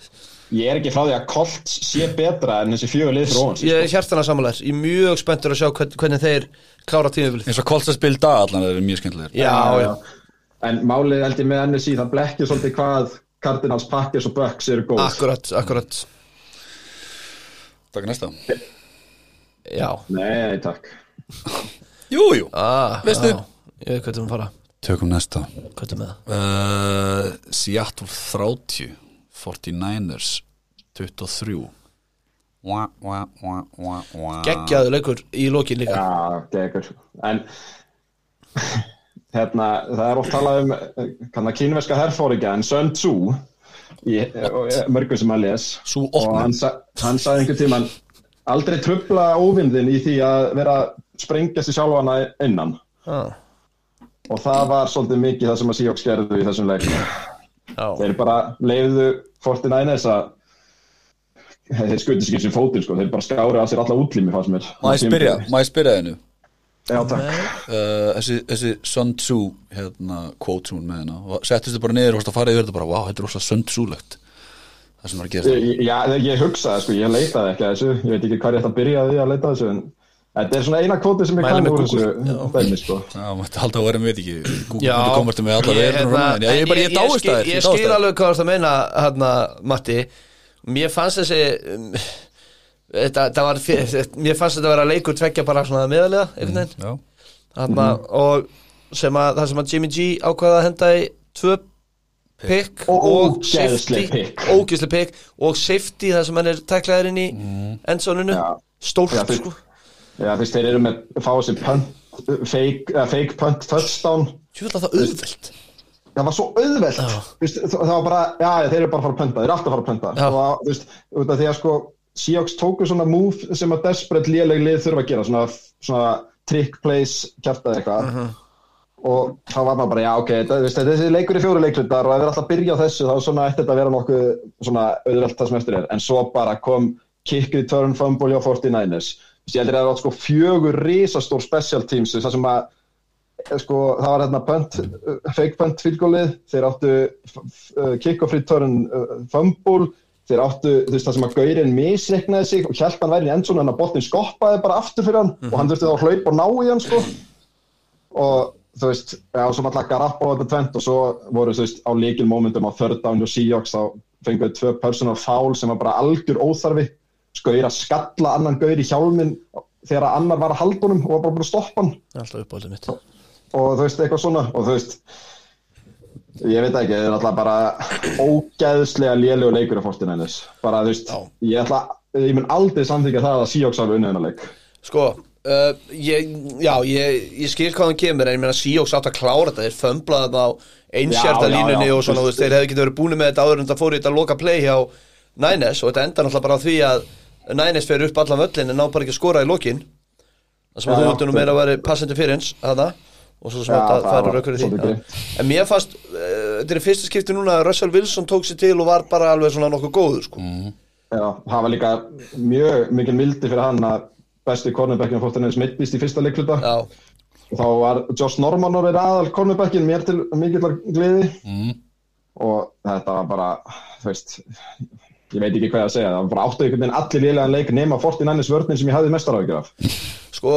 Ég er ekki frá því að Colts sé betra en þessi fjögur lið frá hans ég er hjartana samanlegar, ég er mjög spenntur að sjá hvern, hvernig þeir klára tímabilið. Eins og Kolstaspil dag allan er mjög skemmtilegir já, já, En málið held ég með NSI, það blekkir svolítið hvað Cardinals, Packers og Bucks eru góð. akkurat, akkurat. Takk næsta. Já, Nei, takk. jú, jú, ah, Veistu? ég veit hvað það fara. Tökum næsta. Hvað með það? Uh, Seattle 30 49ers 23 Wah, wah, wah, wah, wah. geggjaðu leikur í lokin líka. Já, geggur. En hérna, það er oft talað um kannar kínverska herfóringa en Sun Tzu í og- mörgum sem að les Sú og hann, hann sagði einhvern tíman aldrei trubla óvinðin í því að vera að sprengja sig sjálfana innan. Ah, og það var svolítið mikið það sem að Seahawks gerðu í þessum leik. já, þeir bara leiðu 49ers að þeir skuti sig ekki sem fótinn sko, þeir bara skári að sér alla útlými fannst mér. Má ég spyrja, má ég spyrja þennu Já, takk. Uh, þessi, þessi Sun Tzu hérna, quote hún með hérna. Og settist þið bara niður og varst að fara yfir þetta bara, wow, þetta er rosa Sun Tzu-legt. Það sem var að gera Ég- Já, ég hugsaði sko, ég leitaði ekki að þessu. Ég veit ekki hvað ég ætti að byrja að því að leita að þessu en þetta er svona eina kvóti sem ég Mæli kann með úr þessu dæmi sko. Já, mætti halda að vera með, veit ekki. Google komast með alla Ég, verður hérna, Já, ég er bara, ég dáist það Ég skil alveg hvað það meina hérna, Matti. Mér fannst þessi um, þetta, var, Mér fannst þetta vera leikur tveggja bara svona meðalega einhvern veginn. Já, Þarna, og sem að, það sem að Jimmy G ákvaða að henda í tvö pick Og safety ógislega pick og safety það sem hann er tæklaður inn í endsoninu, Já. stórt sko Já, fyrst þeir eru með að fá þessi fake, uh, fake punt touchdown. Ég vil að það auðvelt. Það var svo auðvelt. Já. Vist, það var bara, já, þeir eru bara að fara að punta þeir eru alltaf að fara að punta Já. og þú veist, út af því að sko Seahawks tóku svona move sem að desperate léleg lið þurfa að gera svona, svona trick plays kjartaði eitthvað. Mhm. og þá var maður bara, já ok, þetta, veist, þessi leikur í fjóru leiklutar og ef við alltaf byrja á þessu þá svona ætti þetta að vera nokkuð svona auðvelt það sem eftir er, en svo bara kom kick return fumble hjá 49ers Þú veist, ég heldur að það var sko fjögur risastór special teams það sem að eh, sko, það var hérna punt, uh, fake punt fylgólið, þeir áttu uh, kick off return fumble. Þeir áttu, þú veist, það sem að Gaurin misreiknaði sig og hjálp hann væri í endsónu en að boltin skoppaði bara aftur fyrir hann og hann þurfti þá að hlaupa og ná í hann sko. Og þú veist, já, svo maður garappa á þetta tvent og svo voru, þú veist, á líkil momentum á down og Seahawks þá fenguðu tvö personal foul sem var bara algjör óþarfi skauðir að skalla annan gaur í hjálmin þegar annar var að halda honum og var bara búin að stoppa hann. Alltaf uppáldið mitt. Og þú veist, eitthvað svona og þú veist ég veit ekki, það er alltaf bara ógæðslega lélegu leikur af Fortinænis bara, þú veist, Já. ég ætla ég mun aldrei samþykja það að Seahawks hafi unnið hennar leik. Sko, uh, ég, já, ég, ég skil hvað hann kemur en ég meina Seahawks átt að klára þetta þeir fömblaði það á einsjarta línunni og svona, veist, þeir hefði getið verið búin með þetta áður en það fór í þetta loka play hjá Niners og þetta endar náttúrulega bara á því að Niners fer upp allan völlin en ná bara ekki að skora í lokin. Það sem að þú vildi nú meira að vera passandi fyrir eins hana, og svo þetta það færi var raukur í því. en mér fannst, uh, þetta er í fyrsta skipti núna að Russell Wilson tók sér til og var bara alveg svona nokkuð góður sko. Já, það var líka mjög mikil mildi fyrir hann að besti cornerbackin Fortinænis mittist í fyrsta leikluta já, og þá var Josh Norman orðið aðal cornerbackin mér til mikillar gleði. Mm. og þetta var bara, þú veist ég veit ekki hvað ég að segja, það var bara áttu einhvern veginn allir lélegan leik nema 49ers vörnin sem ég hafði mestar áhyggjur af. Sko,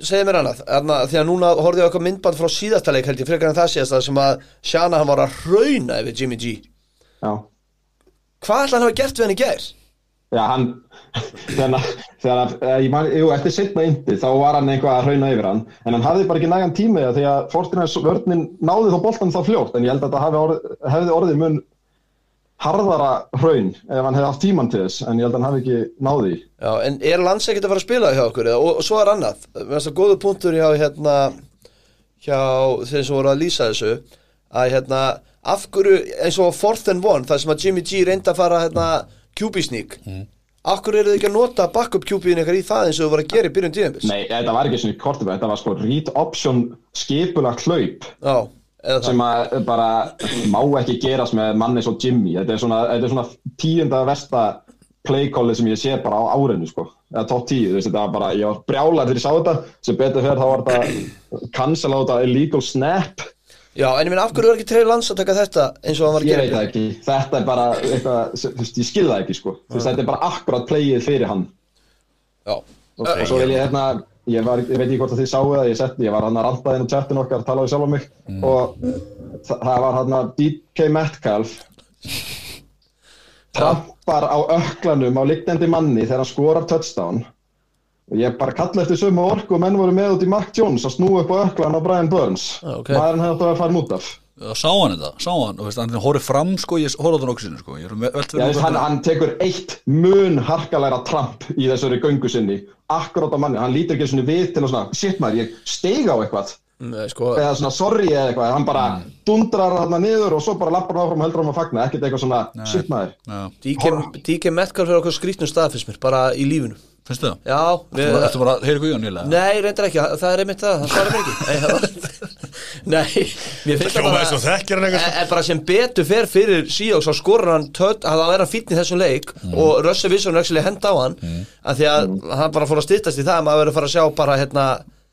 segðu mér annað. Þarna, Því að núna horfði ég á eitthvað myndband frá síðasta leik held ég frekar en það síðasta sem að Shana hann var að hrauna yfir Jimmy G. Já, Hvað ætla hann hafa gert við hann í gær? já hann þegar eh, ég man, jú, eftir setna indi þá var hann eitthvað að hrauna yfir hann en hann hafði bara ekki nægan það því að 49ers vörnin náði þá boltan þá fljótt en ég held að það orðið, hefði orðið mun harðara hraun ef hann hefði haft tíman til þess en ég held að hann hafi ekki náði Já, en er lands ekkert að fara að spila hjá okkur eða? og, og svo er annað, mér finnst það góðu punktur hjá hérna hjá þeir sem voru að lýsa þessu að hérna, af hverju eins og fourth and one, þar sem að Jimmy G reyndi að fara hérna QB sneak mm. af hverju eru þið ekki að nota backup QB-in ykkar í það eins og þú voru að gera í byrjun tíðanbils? Nei, þetta var ekki svona kortibæð, þetta var sko read option skipulagt hlaup Já, það sem að bara má ekki gerast með manni svo Jimmy. Þetta er svona, þetta er svona tíunda versta playcallið sem ég sé bara á árinu sko, eða top 10, þú veist þetta var bara, ég var brjálar þegar ég sá þetta, sem betur fyrir þá var þetta cancel á þetta illegal snap. Já, en ég meina, af hverju er ekki Trey Lance að taka þetta eins og hann var að ég gera? veit það ekki, þetta er bara eitthvað, þú veist, ég skil það ekki sko. Þú veist, þetta er bara akkurat playið fyrir hann. Já, og svo vil ég hérna ég, var, ég veit ekki hvort að þið sáu það, ég, sett, ég var hann að ranta inn á chatin okkar, talaði sjálf á mig og það, var hann að DK Metcalf. Trampar á öklanum á liggjandi manni þegar hann skorar touchdown. Og ég bara kalla eftir sömu orku og menn voru með út í Mark Jones að snúa upp á öklan á Brian Burns. Maðurinn hefði átt að vera farin út af Sá hann þetta, sá hann og veist, hann horfði fram sko, ég horfði á það nokkru sinni sko. ég er með öll Já, fyrir veist, hann, hann tekur eitt mun harkalæra tramp í þessari göngu sinni akkurát á manni, hann lítur ekki svona við til að svona, shit maður, ég steig á eitthvað. Nei, sko, eða svona sorry eða eitthvað, hann bara dundrar hann niður og svo bara lappar hann áfram og heldur hann að fagna, ekkert eitthvað svona, shit maður. DK Metcalf er okkur skrýtnum stað fyrst mér, bara í lífinu þið það? Já, við, Þú ertu bara að heyra hvað Jón nýlega? Nei, reyndar ekki, það er einmitt það, það svarar mér ekki Nei, mér finnst það bara svo þekkir hann eitthvað. En en bara sem betur fer fyrir Seahawks þá skorur hann tött að það vera fínn í þessum leik Mm. og Russell Wilson er actually henda á hann af því að hann bara fór að styttast í það að maður verður að fara að sjá bara hérna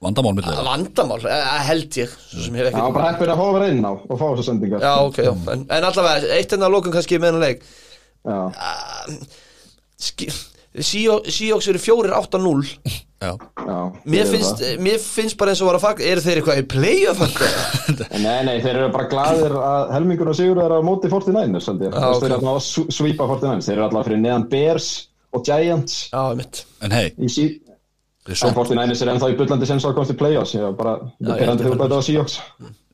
Vandamál millir það vandamál, eh, held ég svo sem hef hann var ekki bara heppin að hófa reynin á og fá þessar sendingar Já, ok, já, en, en allavega, eitt enn að lókun kannski með Seahawks eru 4-8-0 Já, Já, Mér mér finnst bara eins og var að fagna Eru þeir eitthvað í play-off? Nei, nei, þeir eru bara gladir að helmingur og sigur er á móti 49ers held ég. Já, Þú veist, ok. Þeir eru alltaf að sweepa 49ers Þeir eru alltaf fyrir neðan Bears og Giants. Já, mitt en hei, sí sótt 49ers er ennþá í bullandi sens að komast í play-offs. Ég var bara, ég er fyrir þetta á Seahawks.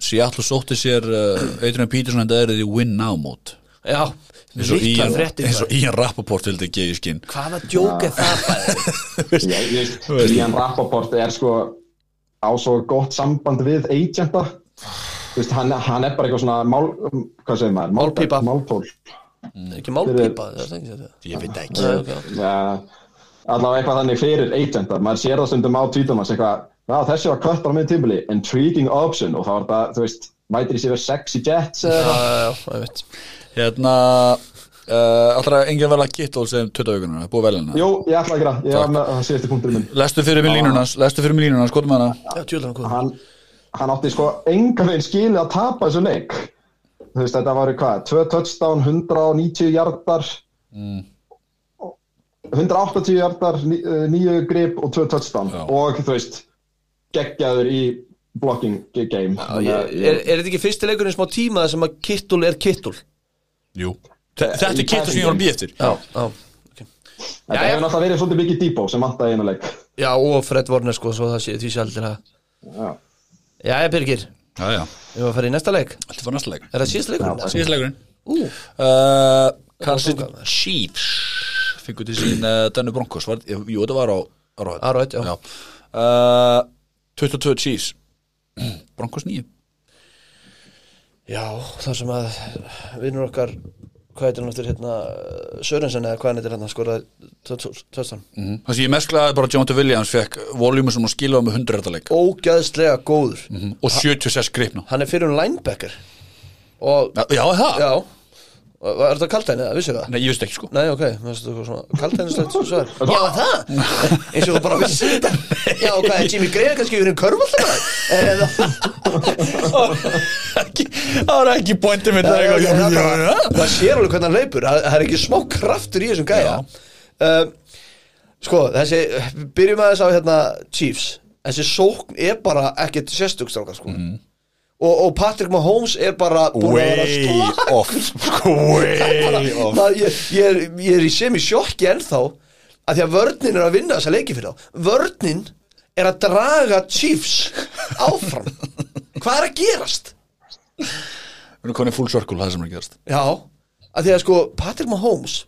Seattle sótti sér uh, Adrian Peterson en það er því win now mót. Já, eins og. Ian Rappaport vildi gefa í skinn Hvaða djók er það Ian Rappaport er sko á svo gott samband við agenta. Þú veist, hann, hann er bara eitthvað svona mál, hvað segir maður? Málpípa. Ekki málpípa, það er ekki þetta. Ég veit ekki. Allavega eitthvað þannig fyrir agenta. Maður sér það stundum á tvítum hans eitthvað Já, þessi var kvött bara með tímbili, intriguing option. Og það var bara, þú veist, mætir í sér sexy jets eða Já, já, já, ég veit Hérna uh, Allra enginn vel að Kittle sem 20 augunar Búið vel hérna Jú, ég ætla að gera, ég var með það síðasti punkturinn minn. Lestu fyrir mig línunans Lestu fyrir mig línunans Skotum hana Já, tjóðlega hann Hann, hann átti sko enga veginn skilið að tapa þessu leik. Þú veist, þetta var hvað, tvö touchdown, 190 hjartar, 180 hjartar, ní- eh, níu grip og tvö touchdown. Já. Og þú veist, geggjaður í blocking game. Er, að er, er þetta ekki fyrsti leikurinn smá tíma þar sem að kittul er kittul? Jú. Þetta er Kittle sem ég var að býja eftir. Já, já. Þetta hefur náttúrulega verið svolítið mikið dýbó sem vantaði einu leik. Já, og Fred Warner sko, svo það sé því sé aldrei það Já. Já, ég Birgir, Já, já. Við varum að fara í næsta leik. Þetta var næsta leik. Er það síðast leikurinn? Síðast leikurinn. Uh, City Chiefs Fengur til sín uh, Danny Broncos. Var, Jú, þetta var á Arrowhead Arrowhead, já. Uh, 22 Chiefs. Broncos 9 já, þar sem að vinnur okkar hvað heitir hann eftir hérna Sörensen eða hvað hann heitir hérna skoraði törstan mm. Það sem ég mest glæði bara að Jonathan Williams fekk voljumu sem hún skilaði með 100 leik. Ógæðslega góður. Mm. og 76 gripna hann er fyrir um linebacker. Og Já, já það? já, Er þetta kalt henni, vissir það? Nei, ég veist ekki sko Nei, ok, finnst þetta svona kalt henni slett svar Já, það? eins og þú bara vissir þetta Já, er Jimmy Gray kannski yfir einn? Eða Ekki- Það var ekki pointið mitt það er. Það sér alveg hvernig hann leipur Það það er ekki smá kraftur í þessum gæja um, Sko, þessi Byrjum aðeins á hérna Chiefs Þessi sókn er bara ekkert sérstugstráka sko. Og, og Patrick Mahomes er bara Way off. Way off. ég, ég, er, ég er í semi sjokki ennþá að því að vörnin er að vinna þessa leiki fyrir þá. Vörnin er að draga Chiefs áfram. Hvað er að gerast? Við erum konið full circle, það sem er að gerast. Já, að því að sko Patrick Mahomes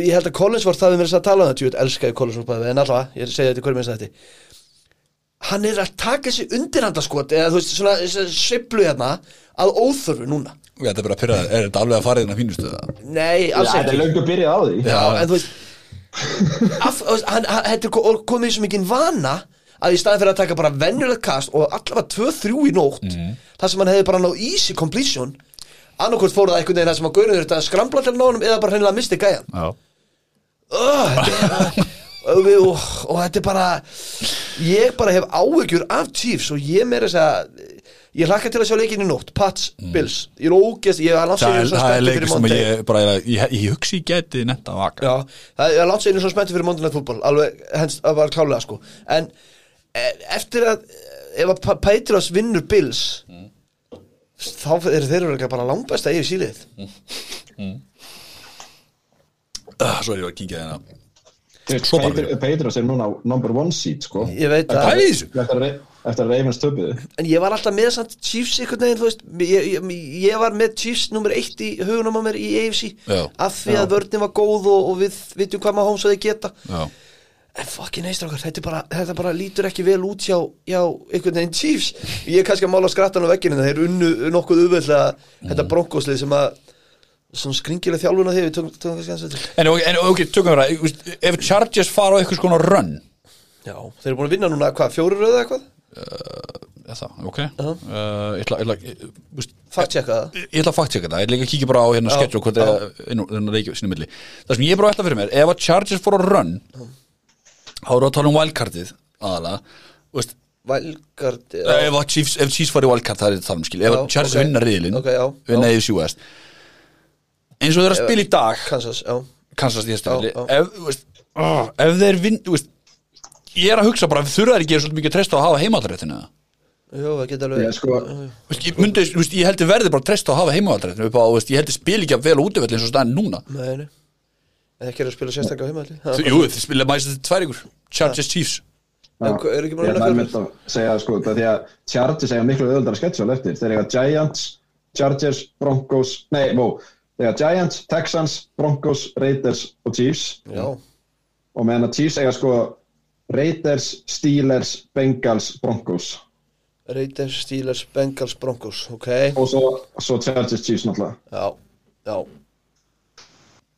ég held að Collins var það við mér að tala um það tjúið, elskaði Collins en allavega, ég segi þetta hverju minnst þetta hann er að taka þessi undirhandaskot eða þú veist, svona svona sveiflu hérna að óþörfu núna. Þetta er bara að pyrra, er þetta alveg að fara þérna fínustu það? Nei, Já, alls þetta er ekki. löngu byrjað á því. Já, en þú veist af, hann, hann, ko- komið í svo mikinn vana að í staðin fyrir að taka bara venjulegt kast og allavega 2-3 í nótt þar sem hann hefði bara náð easy completion annarkvort fór það einhvern veginn þar sem að gaurið þetta að skramla til nánum eða bara hreinlega misti gæjan. Já. Þetta er, og, og, og þetta er bara ég bara hef áhyggjur af Chiefs og ég meira þess að ég hlakka til að sjá leikinn í nótt. Pats, Bills, ég er ógeðst ég er langt Það sér er, svo það er fyrir sem ég bara, ég, ég, ég hugsi ég geti netta vaka Já, það er sér svo spenntur fyrir Night Football. Alveg, hens, það var klálega sko. En e, eftir að ef að Pa- Patriots vinnur Bills þá eru þeir eru bara langbæsta yfir sílið uh, Svo er ég að kíkja hérna Svo bara Pedro- Pedros er núna á number one seat, sko. ég veit að er í þessu? Eftir að, Ra- eftir að Ravens töpuðu. en ég var alltaf með samt Chiefs einhvern veginn, þú veist ég, ég, ég var með Chiefs nummer eitt í hugunum á mér í AFC Já. af því að vörðin var góð og, og við vitum hvað maður hómsaði geta Já en fucking neistrákar, þetta, er bara, þetta bara lítur ekki vel út hjá, hjá einhvern veginn Chiefs ég er kannski að mála skrattan á vegginu þeir unnu nokkuð auðveldlega þetta bronkóslið sem að svona tökum kannski hans þetta En, ok- tökum við það Ef Chargers fara á eitthvað svona run? Já, þeir eru búin að vinna núna, hvað, fjóru röðu eitthvað? Já það, ok. Uh, Ég ætla, ég ætla, ég, þú veist, fakt checka það. ég ætla að faktseka það, ég ætla að kíkja bara á hérna sketch og hvort það er á sem ég er bara að ætla fyrir mér, ef að Chargers fór að run þá eru að tala um wildcardið aðalega, þú veist ef, að Chiefs, ef Chiefs fari í wildcard það er þetta þar skil, ef að Chargers ok. vinna riðilinn Ok, já, vinna já. AFC West eins og þeir eru að spila í dag. Kansas, já. Kansas tilfelli. já. ef, veist, oh, ef þeir vinn þú veist, ég er að hugsa bara þurfa þeir ekki svolítið mikið að treysta á að hafa heimaðalréttina Jú, það geta alveg Ég, sko, ég, myndi, veist, ég heldur verði bara að treysta á að hafa veist, ég heldur spila ekki að vel útvöld eins og staðin núna. Nei, nei. Ekki er að spila sérstaklega heimalli Þú- Jú, þið spila þetta tvær ykkur Chargers Chiefs. Já, Er ekki búin að ég að segja það, sko, það því að Chargers eiga miklu auðvöldar að sketsa eftir. Þeir eiga Giants, Chargers, Broncos, nei, mó, eiga Giants, Texans, Broncos, Raiders og Chiefs. Já, Og meðan að Chiefs eiga sko Raiders, Steelers, Bengals, Broncos. Raiders, Steelers, Bengals, Broncos Ok, Og svo, svo Chargers, Chiefs náttúrulega. já, já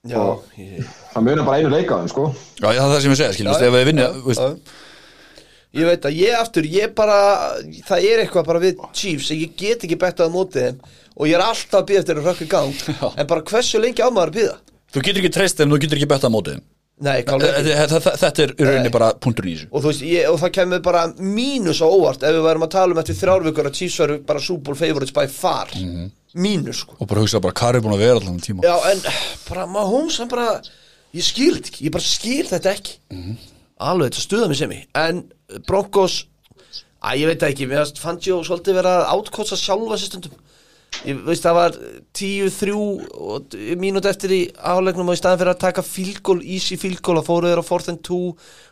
Já, ég Það munir bara einu leika á þeim, sko. Já, það er það sem ég segja, skil, þú veist, ef við vinna þú veist, Ég veit að ég aftur, ég bara Það er eitthvað bara við Chiefs Ég get ekki bettað á móti þeim Og ég er alltaf að býða eftir að rökka í gang. Já. En bara hversu lengi á maður að býða? Þú getur ekki treyst þeim, þú getur ekki bettað á mótið þeim. Nei, klálega ekki. Þetta þetta- þetta er í rauninni bara punkturinn í þessu. Og, þú veist, ég, og það kemur bara mínus á óvart ef við værum að tala um eftir þrjárvíkur að Chiefs veru bara Super Bowl favorites by far. Mínus sko. Og bara hugsa bara, hvað er búin að vera allan tíma? Já en bara Mahomes hann bara ég skil þetta ekki, ég bara skil þetta ekki alveg þetta stuða mig sem ég en Broncos að ég veit ekki, mér fannst Fangio svolítið vera átkotsa sjálfa sér stundum. Ég veist það var 10-3 mínút eftir í álegnum og í staðin fyrir að taka fílgól, easy fílgól og fóru þeir á 4 and 2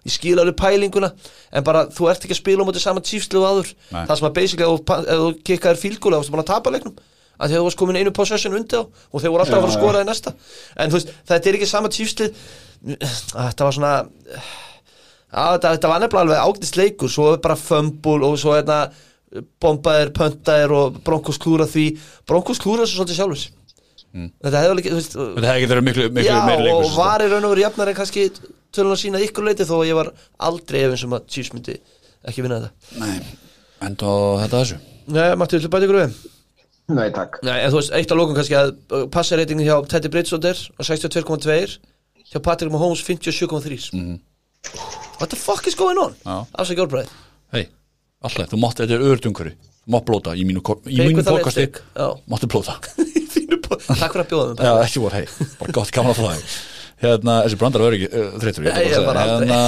ég skil alveg pælinguna en bara þú ert ekki að spila á móti saman tífslu og áður. Nei. það sem að basically ef þú- kikkaðir fílgól þá varstu búin að tapa leiknum. Að þú varst komin einu possession undir á og þeir voru alltaf að fara að skora í næsta. En þú veist, þetta er ekki sama tífslu þetta var svona þetta, þetta var nefnilega alveg ágætist leikur svo er bara fömbul og svo hérna bombaðir, pöntaðir og bronkos klúra því. Bronkos klúra svo svolítið sjálfur þetta hefur ekki, Þetta hefði getur miklu, miklu já, meiri leikur og var í raun og veru jafnar en kannski tölun að sína ykkur leiti þó að ég var aldrei efins um að Chiefs myndi ekki vinna þetta. Nei, enda á þetta þessu. Nei, Matti, viltu bæta ykkur við? Nei, takk. Nei, en þú veist, eitt á lókum kannski að uh, passarreitingin hjá Teddy Bridgewater á 62.2 hjá Patrick Mahomes 57.3 Mhm. What the fuck is going on? Já. Afsæk jólbræði Hei, alltaf, þú mátt, þetta er umhverju Þú mátt blóta í mínu, fórkasti. Máttu blóta Takk fyrir að bjóða mig Já, ekki voru, hei, bara gott gaman að fá þig Hérna, þessi brandar verður ekki uh, þreytur ég bara aldrei. Hérna,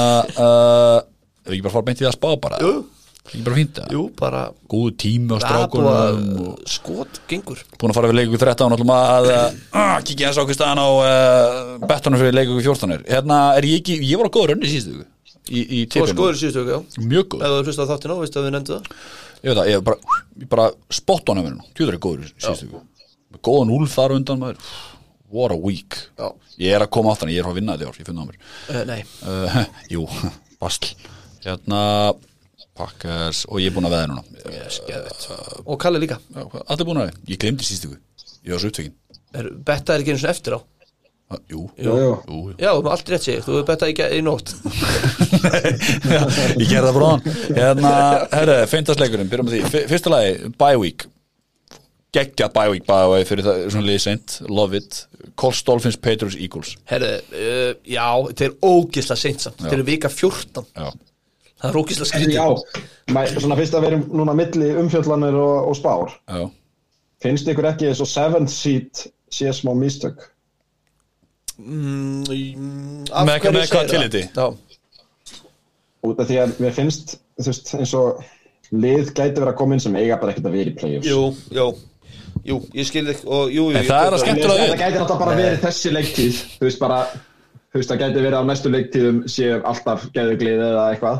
uh, ef ekki bara fara beint í það að spá bara Jú. Ekki bara fínt það Jú, bara Góðu tími á að strákunum og skot gengur. Búin að fara við leiku 13 og ætlum að kikið þess ákvæmst staðan á uh, bettunum fyrir leiku 14 hérna er ég ekki, ég var á góður önni síðustu í, í Þú var tippinu, í síðustu já. Mjög góð Ef þú hlusta á þáttina og veistu að við nefndu það? Ég veit það, ég bara, ég bara spott á nefninu tjóður er góður síðustu góðan úlf þar á undan maður. What a week. Já. ég er að koma aftan, ég er að vinna þetta ár, ég finna á mér. Uh, Nei, uh, jú, bastl hérna pakkars og ég er búin að veða núna. Yes, geðvett Og Kalli líka. Já, hvað- allir búin að veða, ég glemdi síðustu viku. Ég var svo upptökin er, Betta er ekki einu svona eftir á? Uh, jú, Jú, jú. jú, jú. Já, þú allt rétt segir, þú. Er bettað í, í nótt. Já, ég gerði það bróðan hérna, herre, feintasleikurinn, byrjum með því. F fyrsta lagi, bye week. Geggja bye week by the way fyrir það svona liðið seint, love it. Colts, Dolphins, Patriots, Eagles. Herðu, uh, já, þetta er ógisla seint samt. Þetta er vika 14 já, Það er ógisla skrítið. Já, svona fyrst að við erum núna milli umfjöllanir og, og spár. Já, Finnst ykkur ekki eins og seventh seat sé smá mistök? mm, af Með- hverju með tilliti? það? Já, Út af því að mér finnst þú veist, eins og lið gæti verið að koma inn sem eiga bara ekkert að vera í playoffs. Jú, jú. Jú, ég skil þig og jú, jú það er að skemmtilega Það við. gæti náttúrulega bara verið þessi leiktíð. Þú veist bara Þú veist það gæti verið á næstu leiktíðum séu alltaf geðuglið eða eitthvað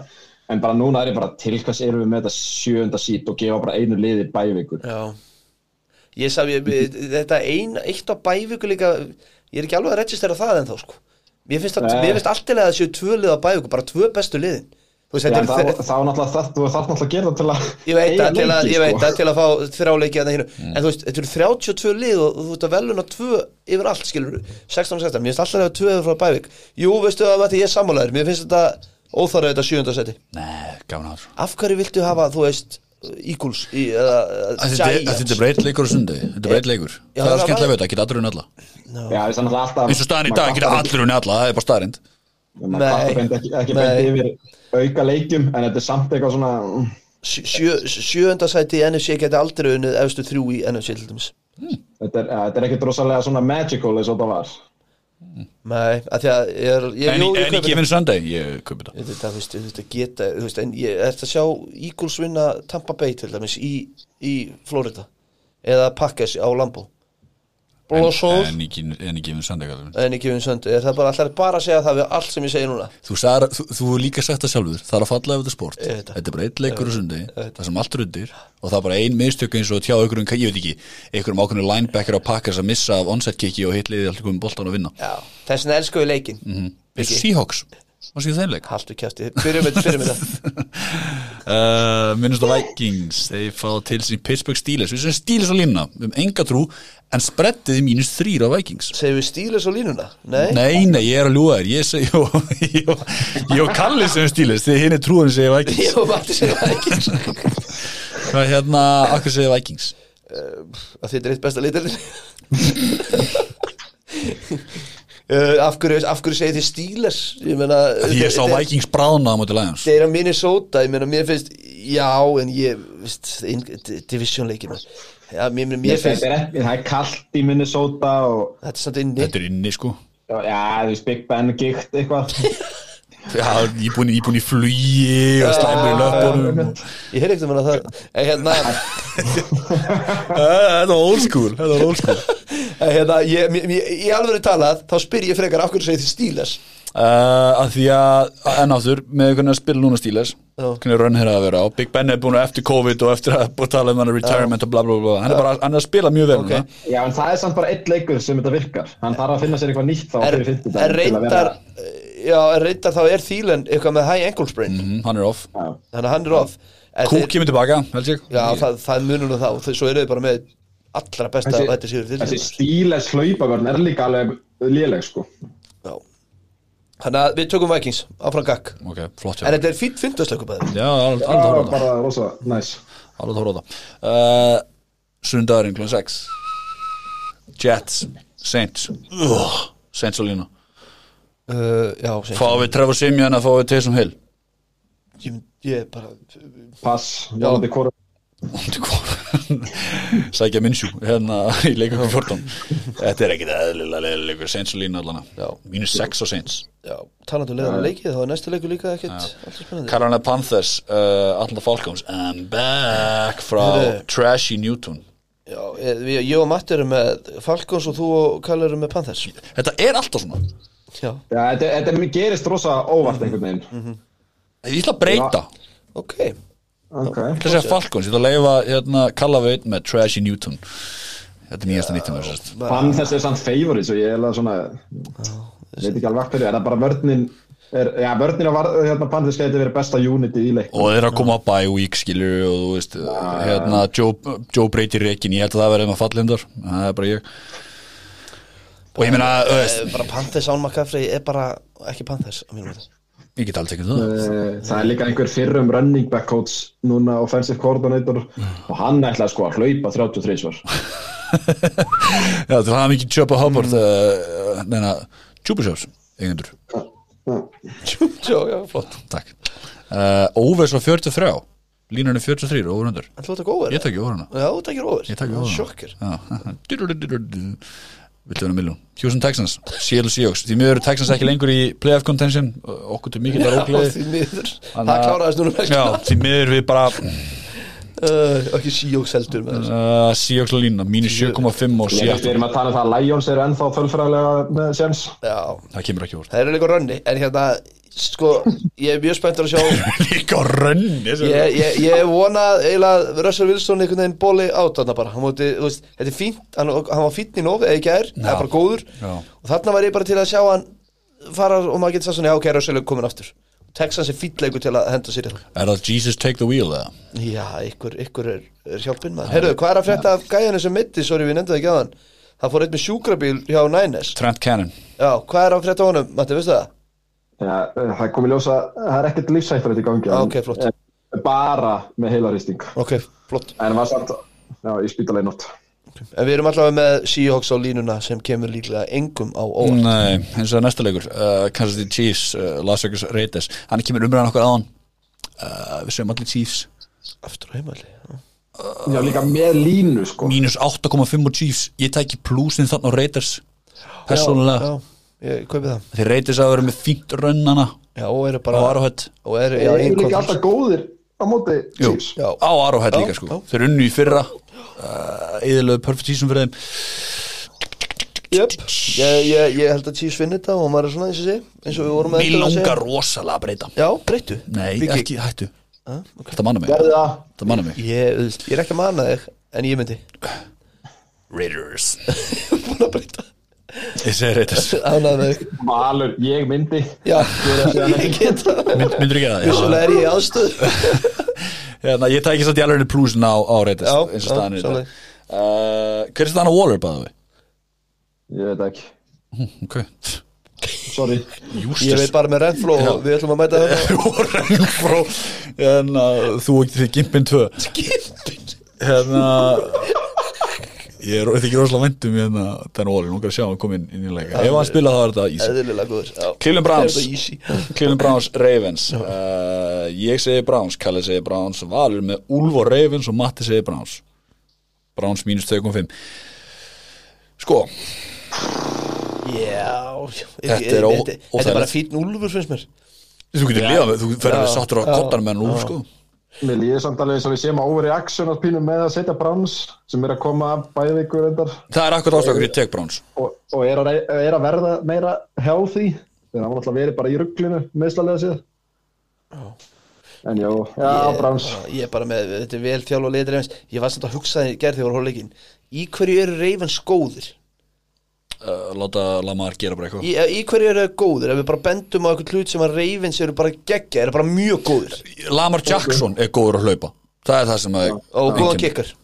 En bara núna er ég bara til hvers erum við með þetta sjöunda sít og gefa bara einu liði bævikur? Já. Ég sá, ég, þetta ein, eitt á bævíku líka Ég er ekki alveg að registera það ennþá sko. Mér finnst, að, finnst alltilega að það séu tvö lið á bævíku Bara tvö bestu liðin. Þú veist, Já, þetta en er þá, þá er náttúrulega það, þú þarf náttúrulega að gera það til að Ég veit eiga það til að, leiki, ég veit sko. það til að fá þrjáleiki að það hinu En þú veist, þetta eru 32 lið og þú ert að veluna tvö yfir allt, skilur 16 og 16, mér finnst alltaf að það tvö yfir frá Bævík Jú, veistu að þetta ég er sammálaður. Mér finnst þetta óþarið þetta sjönda seti. Nei, gaman að Af hverju viltu hafa, þú veist, Eagles í, eða, eða Þetta er- þetta breytt leikur á sundi, þetta er breytt leikur Já, það er það skemmtilega var- við þetta, geta allir unni alla. Já, þess að alltaf eins og staðan í dag, geta allir unni alla, það er bara staðrind Maður Nei. beint ekki, ekki Nei. beint yfir auka leikjum En þetta er samt eitthvað svona mm, seti í NFC geti aldrei unnið efstu þrjú í NFC til dæmis. Þetta er, ja, þetta er ekkert rosalega svona magical eins og það var Nei, af því að ég er ég, en, jú, en kaupi ekki yfir Sunday, ég kaupi þetta. Ég veit að, þú veist, að geta, þú veist, en ég er að sjá Eagles vinna Tampa Bay til dæmis í, í Florida eða Packers á Lambo Blóðsól en ekki Sunday kallar. en ekki um söndu, er það bara allar bara að segja það við allt sem ég segi núna? Þú, sagðir, þú, þú líka sagt það sjálfur Það er að falla ef þetta er sport. Það. Þetta er bara eitt leikur á sundi Það. Sem allt er undir Og það er bara ein mistök eins og tjá ykkur um, ég veit ekki Ykkur um ákveðinu linebacker á pakkars að missa af onside kicki og hitliði allt ykkur um boltan að vinna. Já, þess vegna elsku við leikin mm. Og Seahawks Hvað séu þeim leik? Haltu kæfti, byrjum með það. Uh, minnust á Vikings. Þeir fá til sín Pittsburgh Steelers. Við sem Steelers á línuna. Við um enga trú En spreddið í mínus þrýr á Vikings. Segir við stílis á línuna? Nei, Nei, nei, ég er að ljúga þér. Ég segi Ég og- og Kalli sem Steelers Þegar hinn er trúin segja Vikings. Ég bara að segja ekki Hvað er hérna Akkur segja Vikings? Að þetta er eitt besta litur uh, af, hverju, af hverju segir þið stíles ég meina ég sá er- Vikings bráðna á móti Lions. er að Minnesota, ég meina mér finnst já, en ég divisionleikin já, mér, mér, mér finnst, Það er, er kallt í Minnesota og þetta er inni. Þetta er inni sko. Já, þú veist, Big Ben gikt eitthvað. Já, ég er búin, er búin í flugi og slæmur í löpunum og- ég heyrði ekkert um hana það hérna, Þetta var old school Þetta var old school hérna ég, mér, í alveg talað, þá spyr ég frekar af hverju segir þið stíles uh, að Því að enn áttur Með hvernig að spila núna stíles. Hvernig rönn þeirra að vera. Á Big Ben er búin að eftir COVID Og eftir að búin að tala um hann retirement og bla bla bla. Hann er bara hann er að spila mjög vel Ok. núna. Já, en það er samt bara einn leikur sem þetta virkar. Hann þarf að finna sér eitthvað nýtt þá er, er að reyndar já, er reyndar þá er Þílen eitthvað með high ankle sprain. Mhm, Hann er off. Að hann er off. Kúk kemur tilbaka, held ég. Já, það, það munur nú þá. Svo eru þau bara með allra besta Þessi- þetta séu Þessi fyrir stíles hlaupavörn er líka alveg léleg sko. Já. Þannig að við tökum Vikings áfram gakk Ok, flott En já þetta er fýtt fyndasleiku bæði. Já, alveg Það. bara rosa næs Alveg tóra uh, Sundagurinn klun 6 Jets Saints. Saints á línu uh, Já, Fáum við Trevor Simeon að fáum við Taysom Hill? Ég, ég bara Pass, Jólandi Kóru Sækja minnsjú hérna í leikum 14 Þetta er ekkit eðlilega leikur Saints á línu allana Já. Mínus 6 á Saints. Já, talandi um leiðan leikið þá er næstu leiku líka spennandi. Carolina Panthers uh, Atlanta Falcons I'm back frá. Trashy Newton. Já, ég, við- ég og Matti erum með Falcons og þú og Kalle erum með Panthers. Þetta er alltaf svona. Já, Já, þetta, þetta gerist rosa óvart einhvern veginn. Ég ætla að breyta. Ok Ok. Ég ætla að segja Falcons, ég ætla að leifa hérna, Kalla veit með Trashy Newton. Þetta er nýjasta nýttum. Fann þessi er samt favorite svo ég er alveg svona veit ekki alveg hverju, er það bara vörnin er, já, vörnin á hérna Panthers gæti verið besta unity í leik og þeir eru að koma á week skilur og þú veist hérna, Joe, Joe Brady reikin, ég held að það verði með fallindar það er bara ég. Og ég meina, þú veist, Eh, Bara Panthers án McCaffrey er bara ekki Panthers á mínum veit ég get alls ekki það. Eh, Það er líka einhver fyrrum running back coach núna offensive coordinator og hann ætlaði sko að hlaupa 33 svar já, þú hafa mikið Chubba Hubbard uh, neina, Chubishops eigendur, Já, já, flott takk. Uh, Óves var 43 línan er 43, over under. En þú ert að góður ég takk ég over hana. Já, þú takkir over. Ég takk over hana. Sjokkir Já. Viltu vera miljón Houston Texans, Seattle Seahawks. Því miður eru Texans ekki lengur í playoff contention. Okkur til mikið Já, ógleði. Það að- kláraðist núna Já, því miður við bara uh, Ekki síjóks heldur uh, Seahawks og lína, mínus 7,5 og veist, við erum að tala um það að Lions eru ennþá tölfræðilega með séns. Já, Það kemur ekki úr. Það eru líka rönni En hérna, sko Ég er mjög spenntur að sjá Líka rönni Ég, ég, ég vona eiginlega að Russell Wilson einhvern veginn bóli át þarna bara. Móti, veist, þetta er fínt, hann, hann var fínt í nóg eða ekki er, það er bara góður. Já. og þarna var ég bara til að sjá hann fara og maður getur sagt svona, já ok, Russell er komin aftur Texans er fínt leikur til að henda sér í það. Er það Jesus take the wheel eða? Já, ykkur, ykkur er, er hjálpinn maður. Herðu, hvað er að frétta af gæjanu sem mitti, sorry, við nefndum það ekki aðan Það fór eitt með sjúkrabíl hjá Nines Trent Cannon. Já, hvað er að frétta af honum, Matti, veistu það? Já, eh, það kom í ljósa, það er ekkert lífsættur í gangi en- ok, flott. en Bara með heilarýsting Ok, flott. En var samt, já, í spítalegi nótt En við erum allavega með Seahawks á línuna sem kemur líklega engum á óvart. Nei, eins og næsta leikur uh, Kansas City Chiefs, uh, Las Vegas Raiders. Hann kemur umræðan okkur aðan uh, Við segjum allir Chiefs. Aftur á heimalli já. Já, líka með línu, sko. Mínus 8,5 og Chiefs. Ég tæki plusinn þarna á Raiders já, ég kaupi það. Þeir Raiders að vera með fínt rönnana. Já, og eru bara Og eru, Þeir já, eru líka alltaf góðir á móti Chiefs. Á Arrowhead líka sko. Já. Þeir unnu í fyrra. Uh, Eðilegu perfect season fyrir þeim. Jöp, ég, ég, ég held að Chiefs vinni þetta og maður er svona eins og sé eins og við vorum með Mér þetta að segja. langar rosalega að breyta. Já, breyttu. Nei, Viki. ekki, hættu. Ah. Þetta manna mig. Gerði það. Þetta manna mig. Ég, ég er ekki að mana þig En ég myndi. Raiders. Búin að breyta Ég segi Raiders Ánægð með þig. Valur, ég myndi. Já, ég get það. Mynd, Myndur ekki það? Já. Vissulega er ég í aðstöð Hérna, ég tæki samt í alveg plúsin á, á Raiders Já, eins og staðan er þetta uh, Hver er staðan á Waller bæðu við? Ég veit ekki, Ok. Sorry. Ég veit bara með Renfró og við ætlum að mæta þetta Frá hérna, Þú og þið gimpin 2 Hérna Ég er þykir rosalega vendum hérna Den Waller, nú kan að sjá hann komin inn í leika Ef hann spila þá er þetta easy. Cleveland Browns? Cleveland Browns Ravens. Uh, Ég segi Browns, Kalli segi Browns Valur með Úlf og Ravens og Matti segi Browns. Browns mínus 2.5 Sko, Já Þetta er ó- Þetta er bara finnst mér. Þú getur lifað með Þú ferður Já, sáttur á kottan með hann Úlf sko Mér líður samt alveg svo við séum að overreaction á pínum með að setja Browns sem er að koma bæði vikur endar Það er akkur ástakur í tek Browns og, og er, að, er að verða meira healthy þegar hann var alltaf verið bara í rugglinu meðslalega séð. En já, já, Browns Ég er bara með, þetta er vel þjálf og liður Ravens Ég var samt að hugsa því gerð þegar ég var hóleikin Í hverju eru Ravens góðir? Uh, Láta Lamar gera bara eitthvað. Í, í hverju eru þeir góðir? Ef við bara bendum á eitthvað hlut sem að Ravens eru bara geggja Eru bara mjög góðir? Lamar Jackson er góður að hlaupa. Það er það sem að Og góðan kikkar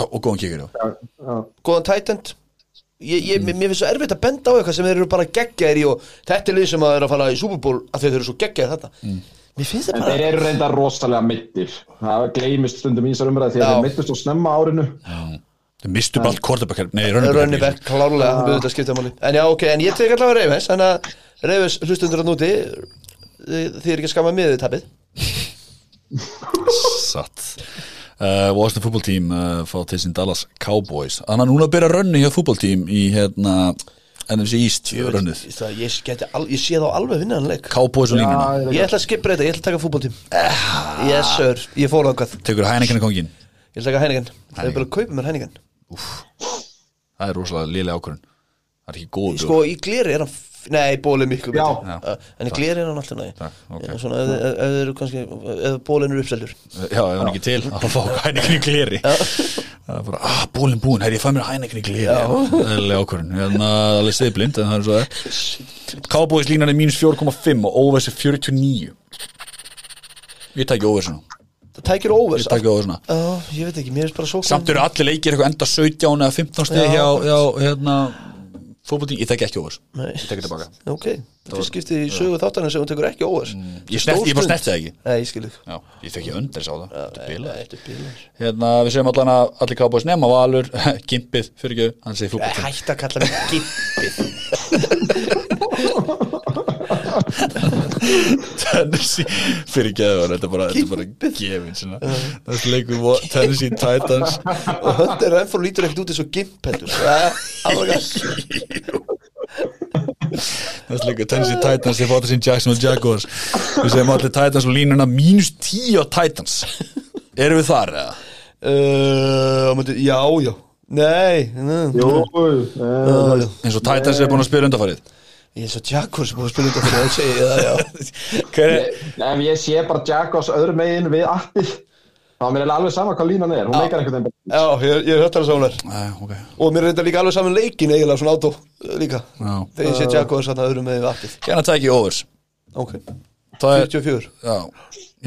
Og góðan kikkar, já. Já, já. Góðan tight end. Ég, ég, mér mér finnst svo erfitt að benda á eitthvað sem þeir eru bara geggjaðir í og þetta er lið sem að er að fara í Super Bowl að þeir eru svo geggjaðir þetta Mér finnst það En bara þeir eru reynda rosalega mittir Það gleymist stundum í þessar umræði því að Já. þeir mittust á snemma árinu Þau mistu allt quarterback Nei, back, klárlega, hann við þetta skipta máli. En já, ok, en ég tek allavega Ravens Þannig að Ravens hlustundur að núti Þið er ekki að skama miðið tapið. Satt. Uh, Washington Football Team uh, fá til sín Dallas Cowboys. Þannig að núna byrja rönni hjá Football Team í hérna NFC East rönnið Það, ég, geti al, ég sé þá alveg vinna hann leik. Cowboys og línuna. Ég ætla að skipa þetta, ég ætla að taka fútboltím Yes sir, ég fór þákað Tekur Heineken kongin Ég ætla að taka Heineken. Það er bara að kaupa mér Heineken Það er rosalega liðlega ákvörðun. Það er ekki góð Sko, í gleri er hann Nei, bólið miklu Já. betur Uh, En í gleri er hann alltaf næg Takk, ok. Svona, ef ef- ef þið eru kannski Ef bólinn er uppseldur. Já, ef hann ekki til að fá Heineken í gleri. Það er bara, ah, bólinn búinn Herri, ég fæ mér Heineken í gleri. Liðlega ákvörðun. Hérna, alveg stiðblind En það er svo það Cowboys línan er mínus 4,5 og Overs er 49 Ég tæki Það tækir óvers Ég Já, ég veit ekki, mér er bara svo Samt eru allir leikir eitthvað enda 17 eða 15 stið Já. hjá, hjá hérna, fótboltín, ég tek ekki óvers Nei. Ég tek tilbaka. Ok, það fyrst skipti í sögu þáttanum sem hún tekur ekki óvers Ég, snert, ég bara snerti það ekki. Nei, ég skil ekki Já, ég tek ég undir sá það. Þetta er. Þetta bílar Hérna, við segjum allan að allir kábóðis nema Valur, Gimpið, fyrir ekki hann segir fótboltín Hætt að kalla mig gippið Tennessee, fyrir ekki þetta er bara, þetta er bara gefin. Þessi leikur vo- Tennessee Titans. Og höndir ennfór lítur ekkert út eins og gimp heldur. Alveg að Þessi leikur Tennessee Titans þeir fóta sín Jackson og Jaguars. Við segjum allir Titans og línuna mínus 10 á Titans. Erum við þar eða? Uh, myndi, já, já. Nei, nei. Jú, já, uh, já. eins og Titans er búin að spila undarfarið Ég er svo sem búið að spila þetta fyrir að segja það, já. Er? ef ég sé bara Jaguars öðru megin við appið þá er mér alveg sama hvað línan er. Hún leikar einhvern veginn. Já, ég, ég er höttar að sánar Æ, ok. Og mér er þetta líka alveg saman leikin eiginlega svona átó uh, líka. Já. Þegar ég sé sann að öðrum með vatnið Hérna tæki overs. Ok, Það er, 44 já,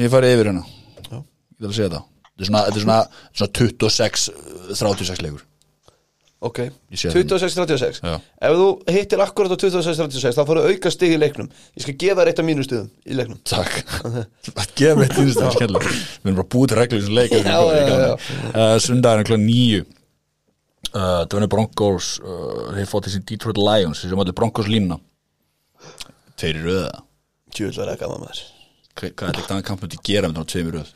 ég farið yfir hérna. Já. Ég að segja það. Þetta er svona, þetta er svona, svona 26 36 leikur Ok, Ég sé það. 26-36 Já. Ef þú hittir akkurat á 26-36 þá fóru auka stig í leiknum. Ég skal gefa þér eitt af mínu stigum í leiknum. Takk. Það gefa það skemmlega Við erum bara búið til reglur sem leikar uh, Sundaginn kl. 9 uh, Dönni Broncos uh, Þeir fótt þessi Detroit Lions sem allir Broncos línuna. Tveir í röða Tjúvel var það gaman maður. Hva- Hvað er þetta kampnum til að gera með þannig tveim í röð?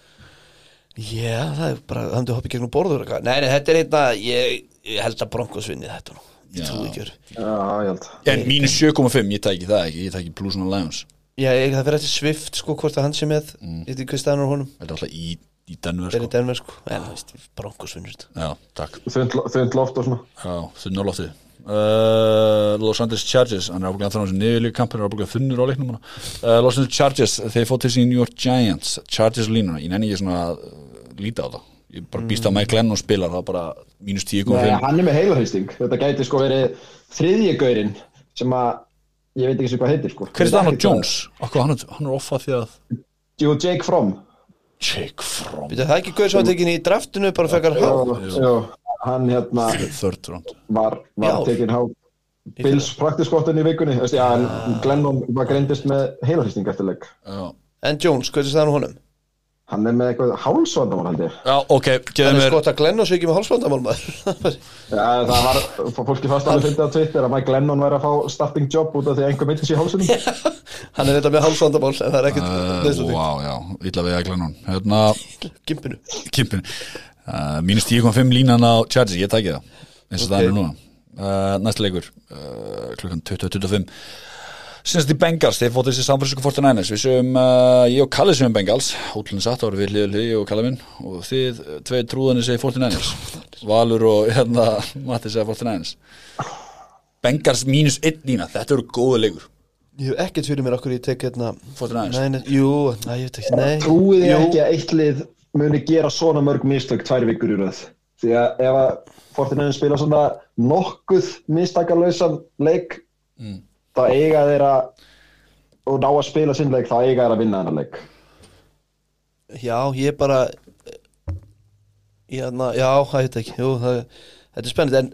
Já, það er bara, hann er hoppið gegnum borður. Nei, nei, þetta er einna ég, ég held að Broncos vinni þetta nú. Ég Já. trúi ekki held En mínus 7,5, ég tæki það ekki Ég tæki Blues on Lions. Já, ég, það fyrir eftir Swift, sko, hvort að hann sé með mm. Ekki hvað staðan á honum. Þetta er alltaf í, í Denver Er í sko. Denver, sko. En, þú veist, Broncos vinnur þetta. Þund, þund loft og svona. Á loftið. Uh, Los Angeles Chargers Hann er ábúinlega að þrána þessi niðurlíka kampur er ábúinlega þunnur á leiknum uh, Los Angeles Chargers, þeir fótt til sín New York Giants Chargers línuna, ég nenni ekki svona að líta á það Ég bara býst að Mike Lennon spilar það bara mínus Nei, 10,5 hann er með heilarhýsting Þetta gæti sko verið þriðji gaurinn sem að ég veit ekki sem hvað heitir sko. Hver er það hann og Jones? Akkur, hann, er- hann er offa því að Jú, Jake Fromm. Jake Fromm. Býtu, það er ekki gauð sem var tekin í draftinu bara fekar há hann hérna var, var tekinn há Bills praktiskottin í vikunni. Veistu, já, en Glennon var greindist með heilarhýsting eftir leik. Já, En Jones, hvað er það nú honum? Hann er með eitthvað hálsvandamál held ég. Já ok, geðu er mér skott að Glenn og svo ekki með hálsvandamál maður. Já, það var, fólki fast alveg fyndið á Twitter að Mike Glennon væri að fá starting job út af því að einhver meitti sér í hálsunum Hann er þetta með hálsvandamál en það er ekkert uh, neðslutík wow, já, illa við að glenna hann hérna, Gimpinu kimpin uh, mínus 10,5 línan á Chargers, ég tæki það eins og það er núna. Uh, næsta leikur uh, klukkan 20.25 Sinast í Bengals, þeir fótt þessi samfélsku 49ers. Við sögum, uh, ég og Kalli sögum Bengals. Hótlinn satt ára við hliðu hliði og Kalli minn. Og þið, uh, tvei trúðanir segi 49ers Valur og hérna Matti segi 49ers Bengals mínus 1 lína, þetta eru góða leikur. Ég hef ekkert fyrir mér okkur ég tek hérna 49ers. Nei, nei, jú, næ, ég ekki, nei. Trúið Jú. ekki að eitt lið muni gera svona mörg mistök tvær vikur í röð? Því að ef að Fortnite spila svona nokkuð mistakalausan leik Mm. Þá eiga þeir að og ná að spila sinn leik þá eiga þeir að vinna þennan leik. Já, ég bara hérna, Já, það veit ekki Jú, það, þetta er spennandi en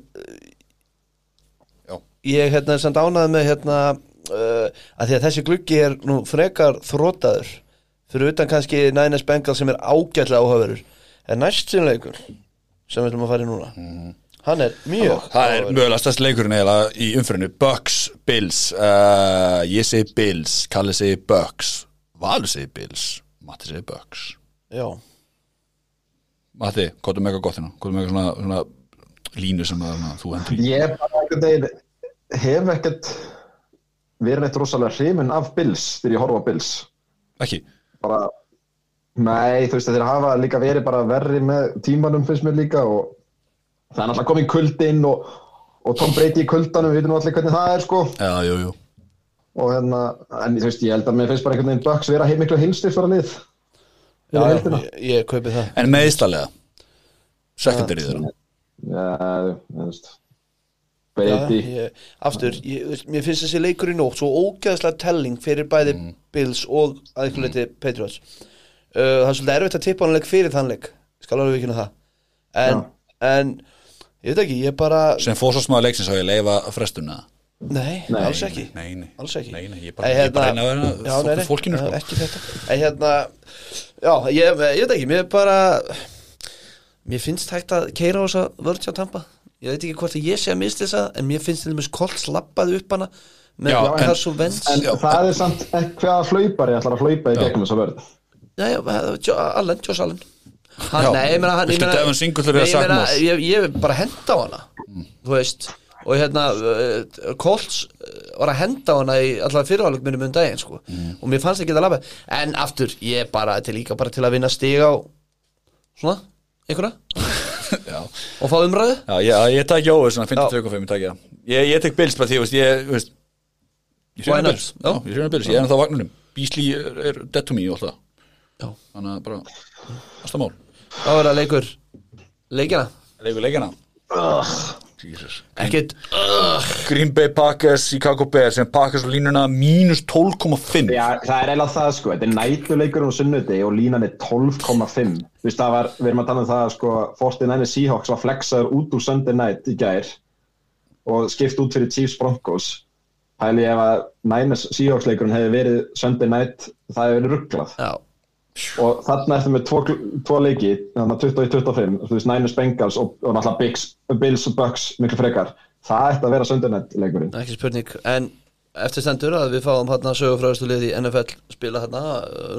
Já. ég hérna er samt ánæði með hérna uh, að því að þessi gluggi er nú frekar þrótaður fyrir utan kannski Niners Bengals sem er ágætlega áhugaverður. En næst sinleikur sem við ætlum að fara í núna hann er mjög Það er mögulega stærst leikurinn eiginlega í umfyririnu Bucks, Bills. Uh, Ég segi Bills, Kalli segi Bucks. Valur segi Bills. Matti segi Bucks. Já, Matti, hvað er mega gott hérna? Hvað er mega svona, svona línu sem að, svona, þú hendur í? Ég bara einhvern veginn hef ekkert verið eitt rosalega hrimin af Bills þegar ég horfa á Bills. Ekki? bara nei, þú veist þeir hafa líka verið bara verri með tímanum finnst mér líka og það er náttúrulega komið kuldinn og, og Tom Brady í kuldanum, við veitum allir hvernig það er sko. Já, jú, jú. Og hérna, en þú veist, ég held að mér finnst bara einhvern veginn Bucks vera heim miklu heilstiftara lið. Já, já ég, ég kaupi það. En meðistalega Secondary þeirra. Já, þú veist. Já, Brady, ég, aftur, ég, mér finnst þessi leikur í nótt svo ógeðslega telling fyrir bæði Mm. Bills og að einhverju leiti Patriots. Uh, það er svolítið erfitt að tippa hann leik fyrir þann leik. Skal alveg ekki það. En, en ég veit ekki, ég bara Sem fór svo smáði leiksins á ég leifa frestuna nei, Nei, alls ekki. Nei, nei alls ekki. Nei, nei, ég bara, Ei, ég bara reyna að vera fólkinu sko. ekki þetta. En hérna, já, ég, ég veit ekki mér bara mér finnst hægt að keira á þessa vörð hjá Tampa. Ég veit ekki hvort að ég sé að mista þessa en mér finnst til dæmis Colts lappaði upp hana með en- Carson Wentz. en Já. það er samt ekki hvaða hlaupari ætlar að hlaupa í gegnum þessa vörð? Já, já, Jo- Allen, Josh Allen hann, Nei, ég meina hann ég viltu Devin Singletary ég Zach meina, Moss? Ég, ég vil bara henda á hana Þú veist Og hérna, uh, Colts uh, var að henda á hana í allavega fyrirháleik minnum um daginn sko. og mér fannst ekki að lafa en aftur, ég bara til líka bara til að vinna stig á svona, einhverja Já, og fá umræðu já, ég, ég tæki óver svona Já. 52,5 tæki það Ég, ég tek Bills bara því, þú veist, ég, þú veist Ég Why sé not? Bills, Já. já, ég sé Bills, ég er ennþá á vagnunum Beasley er, er dead to me og alltaf Já. Þannig að bara, næsta mál þá er það leikur leikina, Leikur leikina. Jesus. Ekkert Green Bay Packers, Chicago Bears sem Packers á línuna mínus 12,5 Já, það er eiginlega það sko, þetta er nætuleikur um sunnudi og línan er 12,5 Þú veist, það var, við erum að tala um það sko, 49 Seahawks var flexaður út úr Sunday night í gær og skipt út fyrir Chiefs Broncos. Hæli ef að Niners Seahawks leikurinn hefði verið Sunday night, það hefði verið rugglað. Já, og þarna ertu með tvo, tvo leiki, þannig að 21-25 þú veist, Niners Bengals og, og náttúrulega Bigs, Bills og Bucks miklu frekar. Það ætti að vera night leikurinn ekki spurning. En eftir stendur að við fáum hérna sögufræðustu lið í NFL spila hérna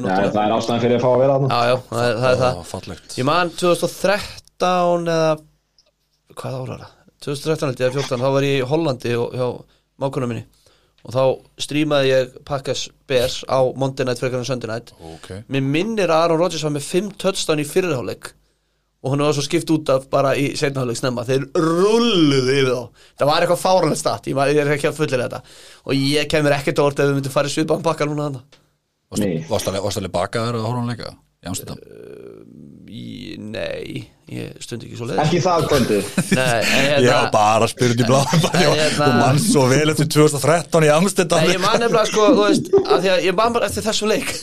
Já, það er ástæðan fyrir að fá að vera þarna. Já, já, það er það, er það. Fallegt. Ég man 2013 eða hvað ára það? 2013 held ég eða 14 þá var ég í Hollandi og- hjá mákunum minni og þá strímaði ég Packers Bears á Monday Night en Sunday Night. Ok. Mér minnir að Aaron Rodgers var með 5 touchdown í fyrirháleik og hún var svo skipt út af bara í seinnaháleik snemma. Þeir rulluðu yfir þá. Það var eitthvað fáranlega start, ég, man- ég er ekki að fullir þetta. Og ég kemur ekkert orð ef við myndum fara í svipaðan bakka núna. Varst alveg bakaður að horfa hann leika í Amsterdam? Í, Nei, ég stundi ekki svo leið Ekki það en Ég var bara að spyrja út í bláðum En hérna- Þú mann svo vel eftir 2013 í Amstendam ég man nefnilega sko, veist, að því að ég man bara eftir þessum leik.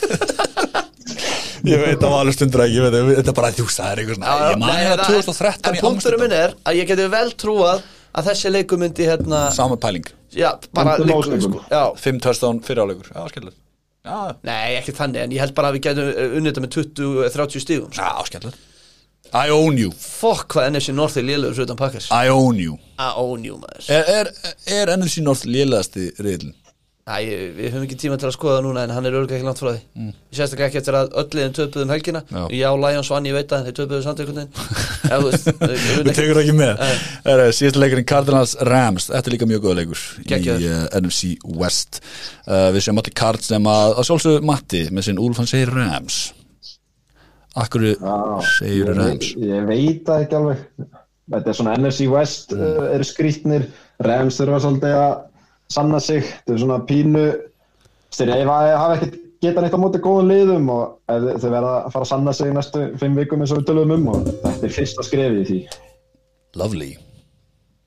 Ég veit að var alveg stundur ekki, þetta er bara sagðir eitthvað svona, ég man Nei, hérna hérna, 2013 En í punkturum Amstendam minn er að ég geti vel trúað að þessi leiku myndi hérna Sama pæling, Já, bara Myndi leikur lósleikum. sko Já, 5 touchdown fyrir áleikur, já, skemmtilegt. Já, nei, ekki þannig, en ég held bara að við getum unnið þetta með 20-30 stígum sko. já, skemmtilegt I own you, Fokk hvað NFC North er lélugur svo utan pakkars I own you. I own you, maður. Er, er, er NFC North lélegasti riðlinn? Æ, við höfum ekki tíma til að skoða það núna en hann er örgulega ekki langt frá því. Mm. Ég sérstaklega ekki eftir að öll liðin töpuðum helgina. Já. Já, Lions vann, ég veit en þeir töpuðu samt einhvern veginn. Já, þú veist, við tekur ekki með. Það er síðast leikurinn Cardinals Rams. Þetta er líka mjög góða leikur í uh, NFC West. Uh, Við séum Matti Cards sem að, að sjálfsögðu Matti með sinn Úlf hann segir Rams Akkur segir ég, Rams? veit- ég veit það ekki alveg. Þetta er svona NFC West uh, eru skrýtnir. Rams þurfa svolítið að sanna sig. Þetta er svona pínu að hafa ekkert geta neitt á móti góðum liðum og ef þau- þau verða að fara að sanna sig næstu fimm vikum eins og við tölum um og þetta er fyrsta skrefið í því. Lovely.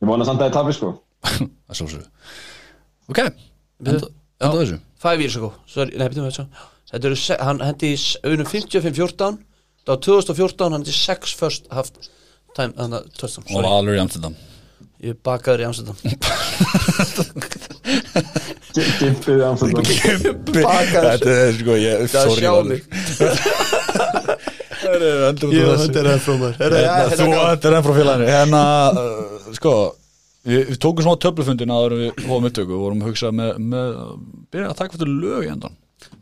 Ég vona samt að það tafi sko. Það sjálfsögðu. Ok, enda, þessu. Five years ago. Sorry, nei, betur við þetta Þetta eru, hann hendi í unum 55-14 Það var 2014, hann hendi 6 first half time, þannig að touchdown Og Valur í Amsterdam. Ég bakaður í Amsterdam. Gimpið Amsterdam. Bakaður. Þetta er sko ég, Það er af þessu. er það frá mér. Hérna, þetta er enn frá félaginu. Hérna, uh, sko Við, við tókum smá töflufundin að við hóðum upptöku. Og vorum að hugsa með, með byrja að taka fyrir lög í endan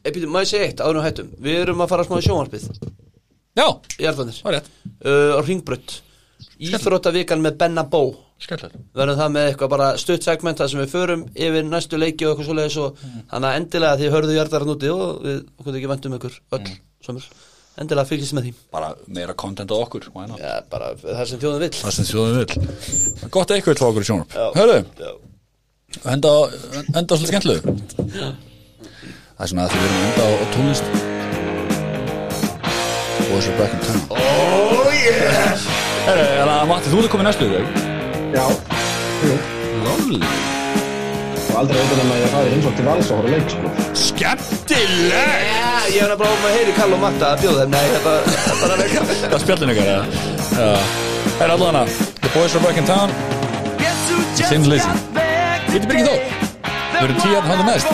Eppið, maður sé eitt, áður en við hættum? Við erum að fara smá í sjónvarpið Já, Í Arðanir það er rétt. Uh, Á Ringbrödd Íþróttavikan með Benna Bó. Skellilegt verðum það með eitthvað bara stutt segment þar sem við förum yfir næstu leiki og eitthvað svoleiðis og þannig að endilega því hörðu hjartar hann úti og við okkur ekki vendum ykkur öll mm. endilega fylgist með því. Bara meira content á okkur ja, bara það sem þjóðin vill. Það sem þjóðum vil Gott eitthvað til okkur í sjónarp Já. Hörðu, Já. enda, enda svolítið skemmtilegu. Það er svona að því við erum að enda á tónlist Boys are back in town oh yeah. Herru, en að Matti, þú ert komið næstu þau Já, jú. Lovely Og aldrei veit um að ég fæði heimsótt til vals og horfa á leik sko. Skemmtileg yeah, ég hef bara um að heyri Kall og Matta að bjóða þeim. Nei, þetta er bara leika Það er spjallin ykkar eða? Já. Herru, allan hana. The boys are back in town. Lazy Við erum Birgir Þór. Við erum tíu að handa næst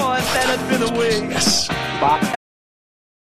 Yes. Bye